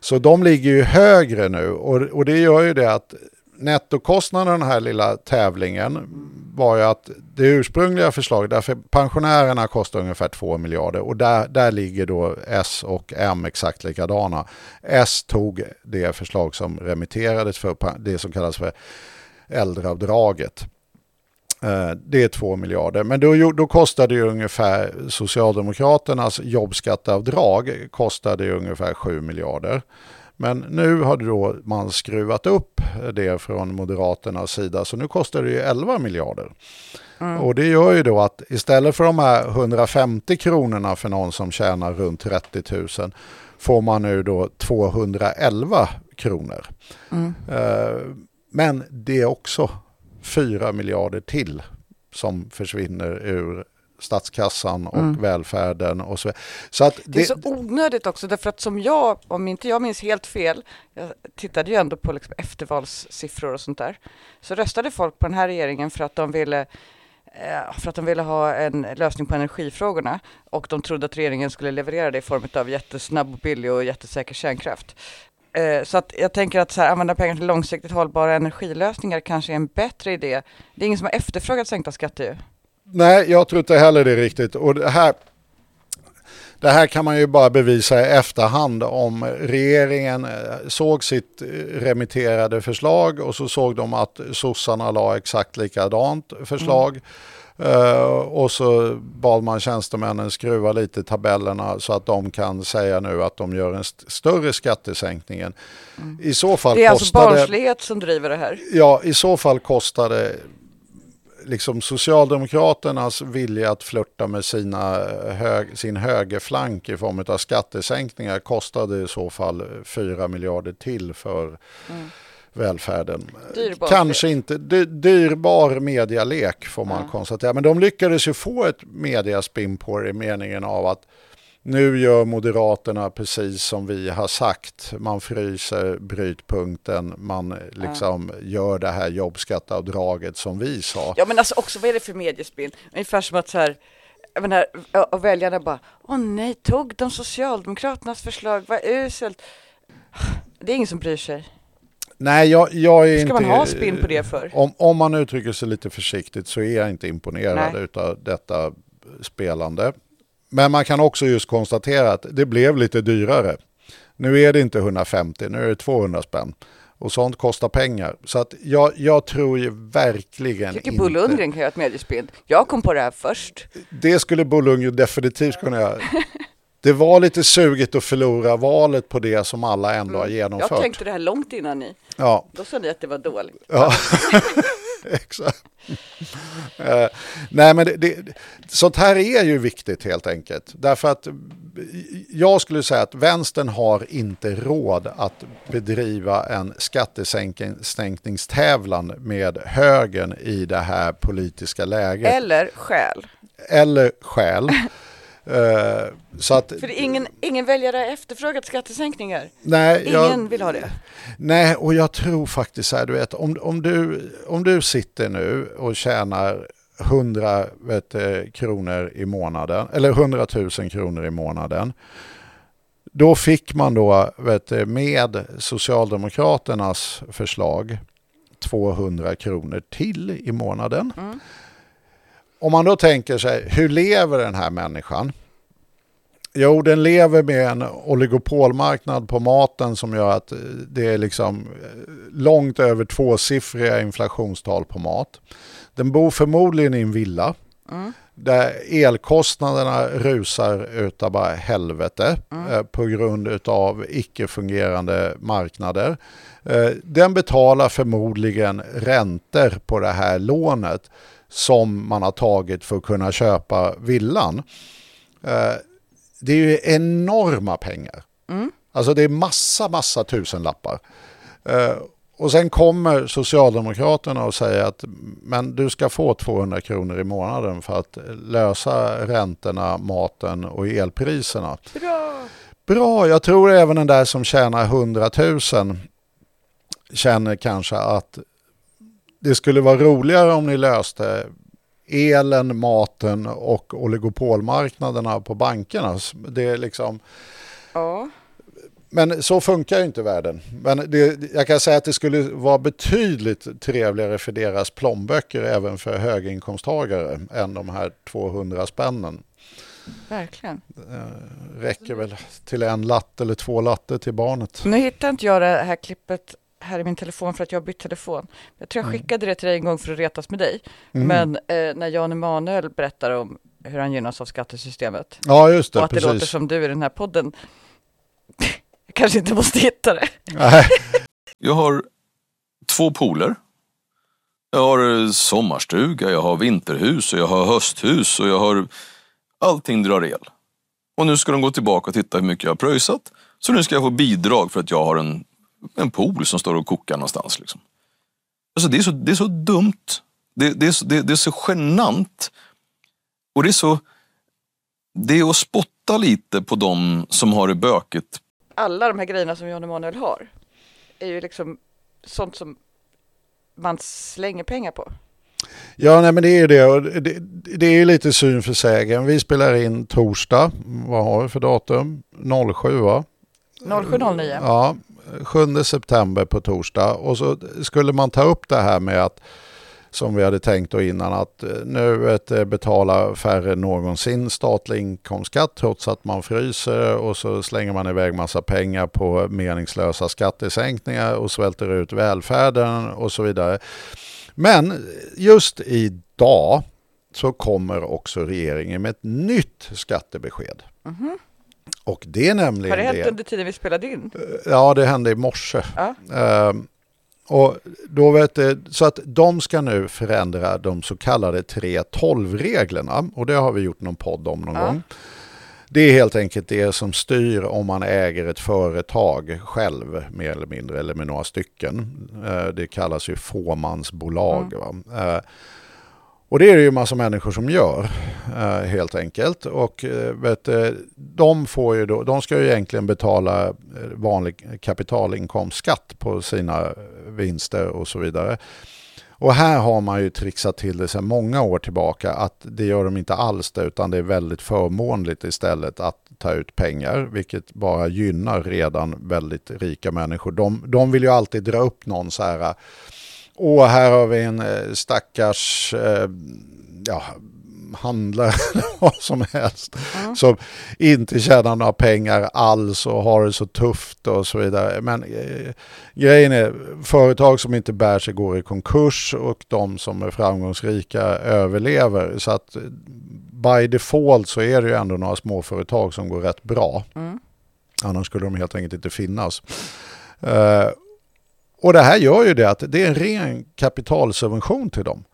Så de ligger ju högre nu och, och det gör ju det att nettokostnaden den här lilla tävlingen var ju att det ursprungliga förslaget, därför pensionärerna kostar ungefär 2 miljarder och där, där ligger då S och M exakt likadana. S tog det förslag som remitterades för det som kallas för äldreavdraget. Eh, det är 2 miljarder. Men då, då kostade ju ungefär Socialdemokraternas jobbskatteavdrag kostade ungefär 7 miljarder. Men nu har då man skruvat upp det från Moderaternas sida så nu kostar det ju 11 miljarder. Mm. Och det gör ju då att istället för de här 150 kronorna för någon som tjänar runt 30 000 får man nu då 211 kronor. Mm. Eh, men det är också 4 miljarder till som försvinner ur statskassan och mm. välfärden och så Så att det, det, är så onödigt också därför att som jag, om inte jag minns helt fel, jag tittade ju ändå på liksom eftervalssiffror och sånt där, så röstade folk på den här regeringen för att de ville eh, för att de ville ha en lösning på energifrågorna och de trodde att regeringen skulle leverera det i form av jättesnabb och billig och jättesäker kärnkraft. Eh, så att jag tänker att så här, använda pengar till långsiktigt hållbara energilösningar kanske är en bättre idé. Det är ingen som har efterfrågat sänkta skatter ju. Nej, jag tror inte heller det riktigt. Och det här, det här kan man ju bara bevisa i efterhand om regeringen eh, såg sitt eh, remitterade förslag och så såg de att sossarna la exakt likadant förslag. Mm. Uh, och så bad man tjänstemännen skruva lite i tabellerna så att de kan säga nu att de gör en st större skattesänkning. Mm. I så fall det är alltså barnslighet som driver det här? Ja, i så fall kostar det liksom Socialdemokraternas vilja att flörta med sina hög, sin högerflank i form av skattesänkningar kostade i så fall 4 miljarder till för mm. välfärden. Dyrbar Kanske inte, dy, dyrbar medialek får man ja. konstatera. Men de lyckades ju få ett mediaspin på det i meningen av att nu gör Moderaterna precis som vi har sagt. Man fryser brytpunkten, man liksom ja. gör det här jobbskatteavdraget som vi sa. Ja men alltså också vad är det för mediespinn? Ungefär som att så här, jag menar, och väljarna bara, åh nej, tog de Socialdemokraternas förslag, vad uselt. Det är ingen som bryr sig. Nej, jag, jag är Ska inte... man ha spinn på det för? Om, om man uttrycker sig lite försiktigt så är jag inte imponerad av detta spelande. Men man kan också just konstatera att det blev lite dyrare. Nu är det inte 150, nu är det 200 spänn. Och sånt kostar pengar. Så att jag, jag tror ju verkligen inte... Tycker Bo Lundgren kan göra ett mediespel. Jag kom på det här först. Det skulle Bo Lundgren definitivt kunna göra. Det var lite sugigt att förlora valet på det som alla ändå har mm. genomfört. Jag tänkte det här långt innan ni. Ja. Då sa ni att det var dåligt. Ja. (laughs) (laughs) Exakt. uh, nej men det, det, sånt här är ju viktigt helt enkelt. Därför att jag skulle säga att vänstern har inte råd att bedriva en skattesänkningstävlan med högern i det här politiska läget. Eller skäl. Eller skäl. (laughs) Uh, så att, För ingen, ingen väljare har efterfrågat skattesänkningar. Nej, ingen jag, vill ha det. Nej, och jag tror faktiskt så här, du vet, om, om, du, om du sitter nu och tjänar 100 vet, kronor i månaden, eller 100 000 kronor i månaden. Då fick man då vet, med Socialdemokraternas förslag 200 kronor till i månaden. Mm. Om man då tänker sig, hur lever den här människan? Jo, den lever med en oligopolmarknad på maten som gör att det är liksom långt över tvåsiffriga inflationstal på mat. Den bor förmodligen i en villa mm. där elkostnaderna rusar utav bara helvete mm. eh, på grund av icke-fungerande marknader. Eh, den betalar förmodligen räntor på det här lånet som man har tagit för att kunna köpa villan. Eh, det är ju enorma pengar. Mm. Alltså det är massa, massa tusenlappar. Eh, och sen kommer Socialdemokraterna och säger att men du ska få 200 kronor i månaden för att lösa räntorna, maten och elpriserna. Bra! Bra, jag tror även den där som tjänar 100 000 känner kanske att det skulle vara roligare om ni löste elen, maten och oligopolmarknaderna på bankerna. Det är liksom... Ja. men så funkar ju inte världen. Men det, jag kan säga att det skulle vara betydligt trevligare för deras plånböcker även för höginkomsttagare än de här 200 spännen. Verkligen. Räcker väl till en latte eller två latte till barnet. Nu hittar inte jag det här klippet här i min telefon för att jag har bytt telefon. Jag tror jag Mm. skickade det till dig en gång för att retas med dig. Men eh, när Jan Emanuel berättar om hur han gynnas av skattesystemet Ja, just det. och att det låter precis. som du i den här podden. (laughs) jag kanske inte måste hitta det. Nej, (laughs) Jag har två pooler. Jag har eh, sommarstuga, jag har vinterhus och jag har hösthus och jag har... Allting drar el. Och nu ska de gå tillbaka och titta hur mycket jag har pröjsat. Så nu ska jag få bidrag för att jag har en, en pool som står och kokar någonstans. Liksom. Alltså det, är så, det är så dumt. Det, det, är så, det, det är så genant. Och det är så... Det är att spotta lite på dem som har det bökigt Alla de här grejerna som Jan Emanuel har är ju liksom sånt som man slänger pengar på. Ja, nej, men det är ju det. Och det. Det är ju lite syn för sägen. Vi spelar in torsdag. Vad har vi för datum? 07 va? 0709. Ja, 7 september på torsdag. Och så skulle man ta upp det här med att som vi hade tänkt då innan att eh, nu eh, betalar färre än någonsin statlig inkomstskatt trots att man fryser och så slänger man iväg massa pengar på meningslösa skattesänkningar och svälter ut välfärden och så vidare. Men just idag så kommer också regeringen med ett nytt skattebesked. Mm-hmm. Och det är nämligen Har det hänt det. under tiden vi spelade in? Ja, det hände i morse. Ja. Ehm, och då vet det, så att de ska nu förändra de så kallade 3.12-reglerna och det har vi gjort någon podd om någon Ja. gång. Det är helt enkelt det som styr om man äger ett företag själv mer eller mindre eller med några stycken. Eh, Det kallas ju fåmansbolag. Va? Och det är det ju massa människor som gör eh, helt enkelt. Och eh, vet, eh, de, får ju då, de ska ju egentligen betala vanlig kapitalinkomstskatt på sina vinster och så vidare. Och här har man ju trixat till det sedan många år tillbaka att det gör de inte alls det utan det är väldigt förmånligt istället att ta ut pengar vilket bara gynnar redan väldigt rika människor. De, de vill ju alltid dra upp någon så här Åh, här har vi en eh, stackars eh, ja, handlare (laughs) eller vad som helst som inte tjänar några pengar alls och har det så tufft och så vidare. Men eh, grejen är, företag som inte bär sig går i konkurs och de som är framgångsrika överlever. Så att eh, by default så är det ju ändå några småföretag som går rätt bra. Annars skulle de helt enkelt inte finnas. Eh, och det här gör ju det att det är en ren kapitalsubvention till dem.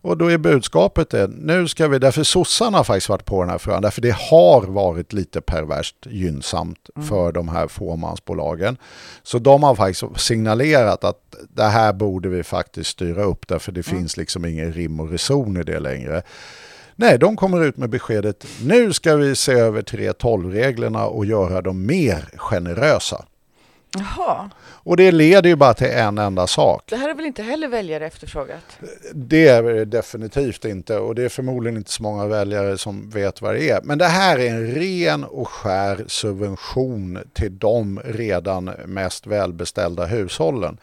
Och då är budskapet det, nu ska vi, därför sossarna har faktiskt varit på den här frågan, därför det har varit lite perverst gynnsamt för de här fåmansbolagen. Så de har faktiskt signalerat att det här borde vi faktiskt styra upp därför det finns liksom ingen rim och reson i det längre. Nej, de kommer ut med beskedet, nu ska vi se över 3.12-reglerna och göra dem mer generösa. Jaha, Och det leder ju bara till en enda sak. det här är väl inte heller väljare efterfrågat? Det är det definitivt inte och det är förmodligen inte så många väljare som vet vad det är. Men det här är en ren och skär subvention till de redan mest välbeställda hushållen.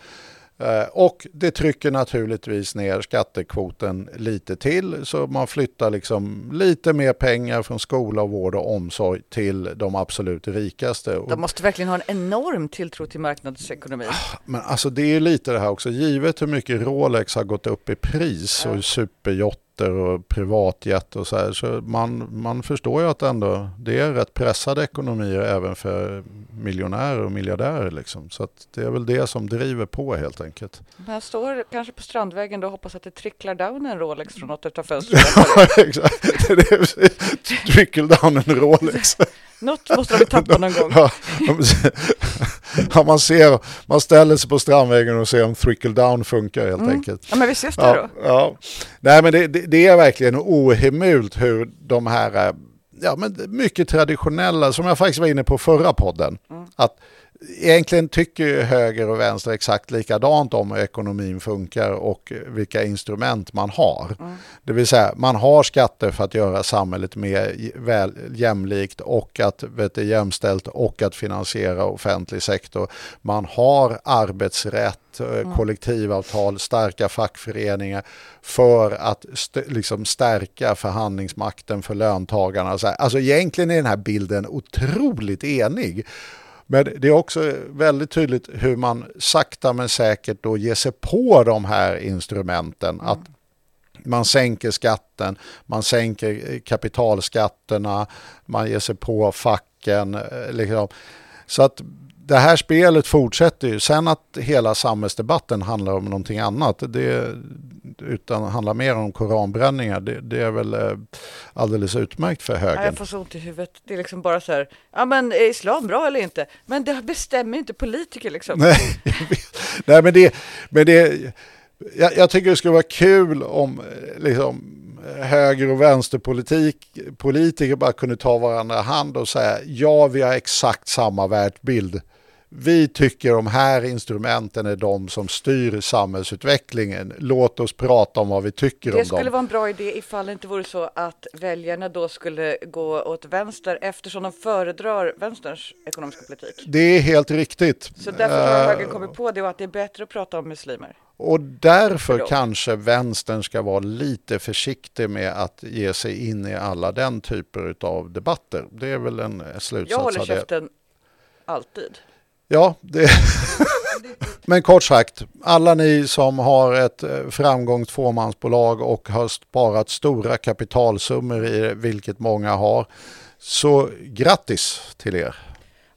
Eh, Och det trycker naturligtvis ner skattekvoten lite till så man flyttar liksom lite mer pengar från skola, vård och omsorg till de absolut rikaste. De måste verkligen ha en enorm tilltro till marknadsekonomin. Men alltså det är lite det här också, givet hur mycket Rolex har gått upp i pris och superjotter och privatjet och så här, så man, man förstår ju att ändå det är rätt pressade ekonomier även för miljonärer och miljardärer liksom. Så det är väl det som driver på helt enkelt. Jag står kanske på Strandvägen och hoppas att det tricklar down en Rolex från något av fönstren. (laughs) Exakt, det är trickle down en Rolex. (laughs) något måste de tappa någon gång. Ja, man, ser, man ställer sig på Strandvägen och ser om trickle down funkar helt enkelt. Ja, men vi ses där Ja, då. ja. Nej men det, det, det är verkligen ohemult hur de här, ja men mycket traditionella, som jag faktiskt var inne på förra podden, att egentligen tycker ju höger och vänster exakt likadant om hur ekonomin funkar och vilka instrument man har. Mm. Det vill säga man har skatter för att göra samhället mer väl, jämlikt och att vet du, jämställt och att finansiera offentlig sektor. Man har arbetsrätt, eh, mm. kollektivavtal, starka fackföreningar för att st liksom stärka förhandlingsmakten för löntagarna. Alltså egentligen är den här bilden otroligt enig. Men det är också väldigt tydligt hur man sakta men säkert då ger sig på de här instrumenten. Mm. Att man sänker skatten, man sänker kapitalskatterna, man ger sig på facken. Eh, liksom. Så att det här spelet fortsätter ju. Sen att hela samhällsdebatten handlar om någonting annat, det, utan handlar mer om koranbränningar, det, det är väl eh, alldeles utmärkt för högern. Jag får så ont i huvudet. Det är liksom bara så här, ja men är islam bra eller inte? Men det bestämmer inte politiker liksom. (laughs) Nej, Nej men det, men det jag, jag, tycker det skulle vara kul om eh, liksom, höger och vänsterpolitik politiker bara kunde ta varandra hand och säga ja, vi har exakt samma världsbild vi tycker de här instrumenten är de som styr samhällsutvecklingen. Låt oss prata om vad vi tycker det om dem. Det skulle vara en bra idé ifall det inte vore så att väljarna då skulle gå åt vänster eftersom de föredrar vänsterns ekonomiska politik. Det är helt riktigt. Så därför har uh, högern kommit på det och att det är bättre att prata om muslimer. Och därför kanske vänstern ska vara lite försiktig med att ge sig in i alla den typer av debatter. Det är väl en slutsats Jag håller käften alltid. Ja, det... (laughs) men kort sagt, alla ni som har ett eh, framgångt fåmansbolag och har sparat stora kapitalsummor i vilket många har, så grattis till er.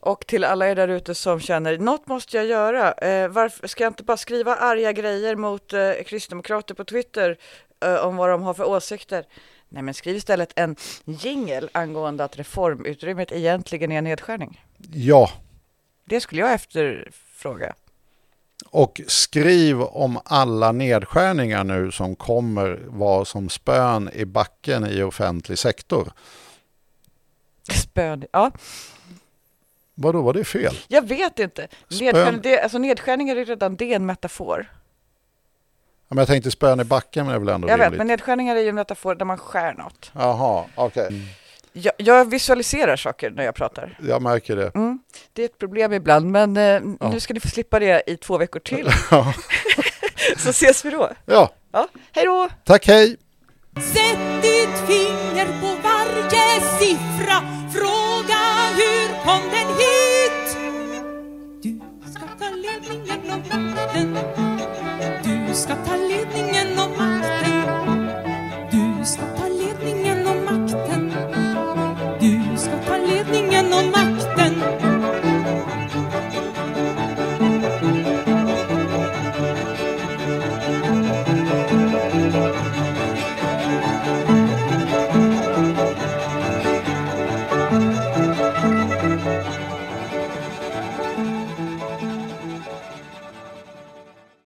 Och till alla er där ute som känner, något måste jag göra. Eh, varför ska jag inte bara skriva arga grejer mot eh, kristdemokrater på Twitter eh, om vad de har för åsikter? Nej, men skriv istället en jingel angående att reformutrymmet egentligen är en nedskärning. Ja, det skulle jag efterfråga. Och skriv om alla nedskärningar nu som kommer vara som spön i backen i offentlig sektor. Spön, ja. Vadå, var det fel? Jag vet inte. Nedskärning, det, alltså nedskärningar är redan det en metafor. Ja, men jag tänkte spön i backen men det är väl ändå Jag rimligt. vet, men nedskärningar är ju en metafor där man skär något. Jaha, okej. Okay. Jag, jag, visualiserar saker när jag pratar. Jag märker det. Mm. Det är ett problem ibland, men eh, ja. nu ska ni få slippa det i två veckor till. (laughs) Så ses vi då. Ja. ja. Hej då! Tack, hej! Sätt ditt finger på varje siffra Fråga hur kom den hit? Du ska ta ledningen av natten Du ska ta ledningen av natten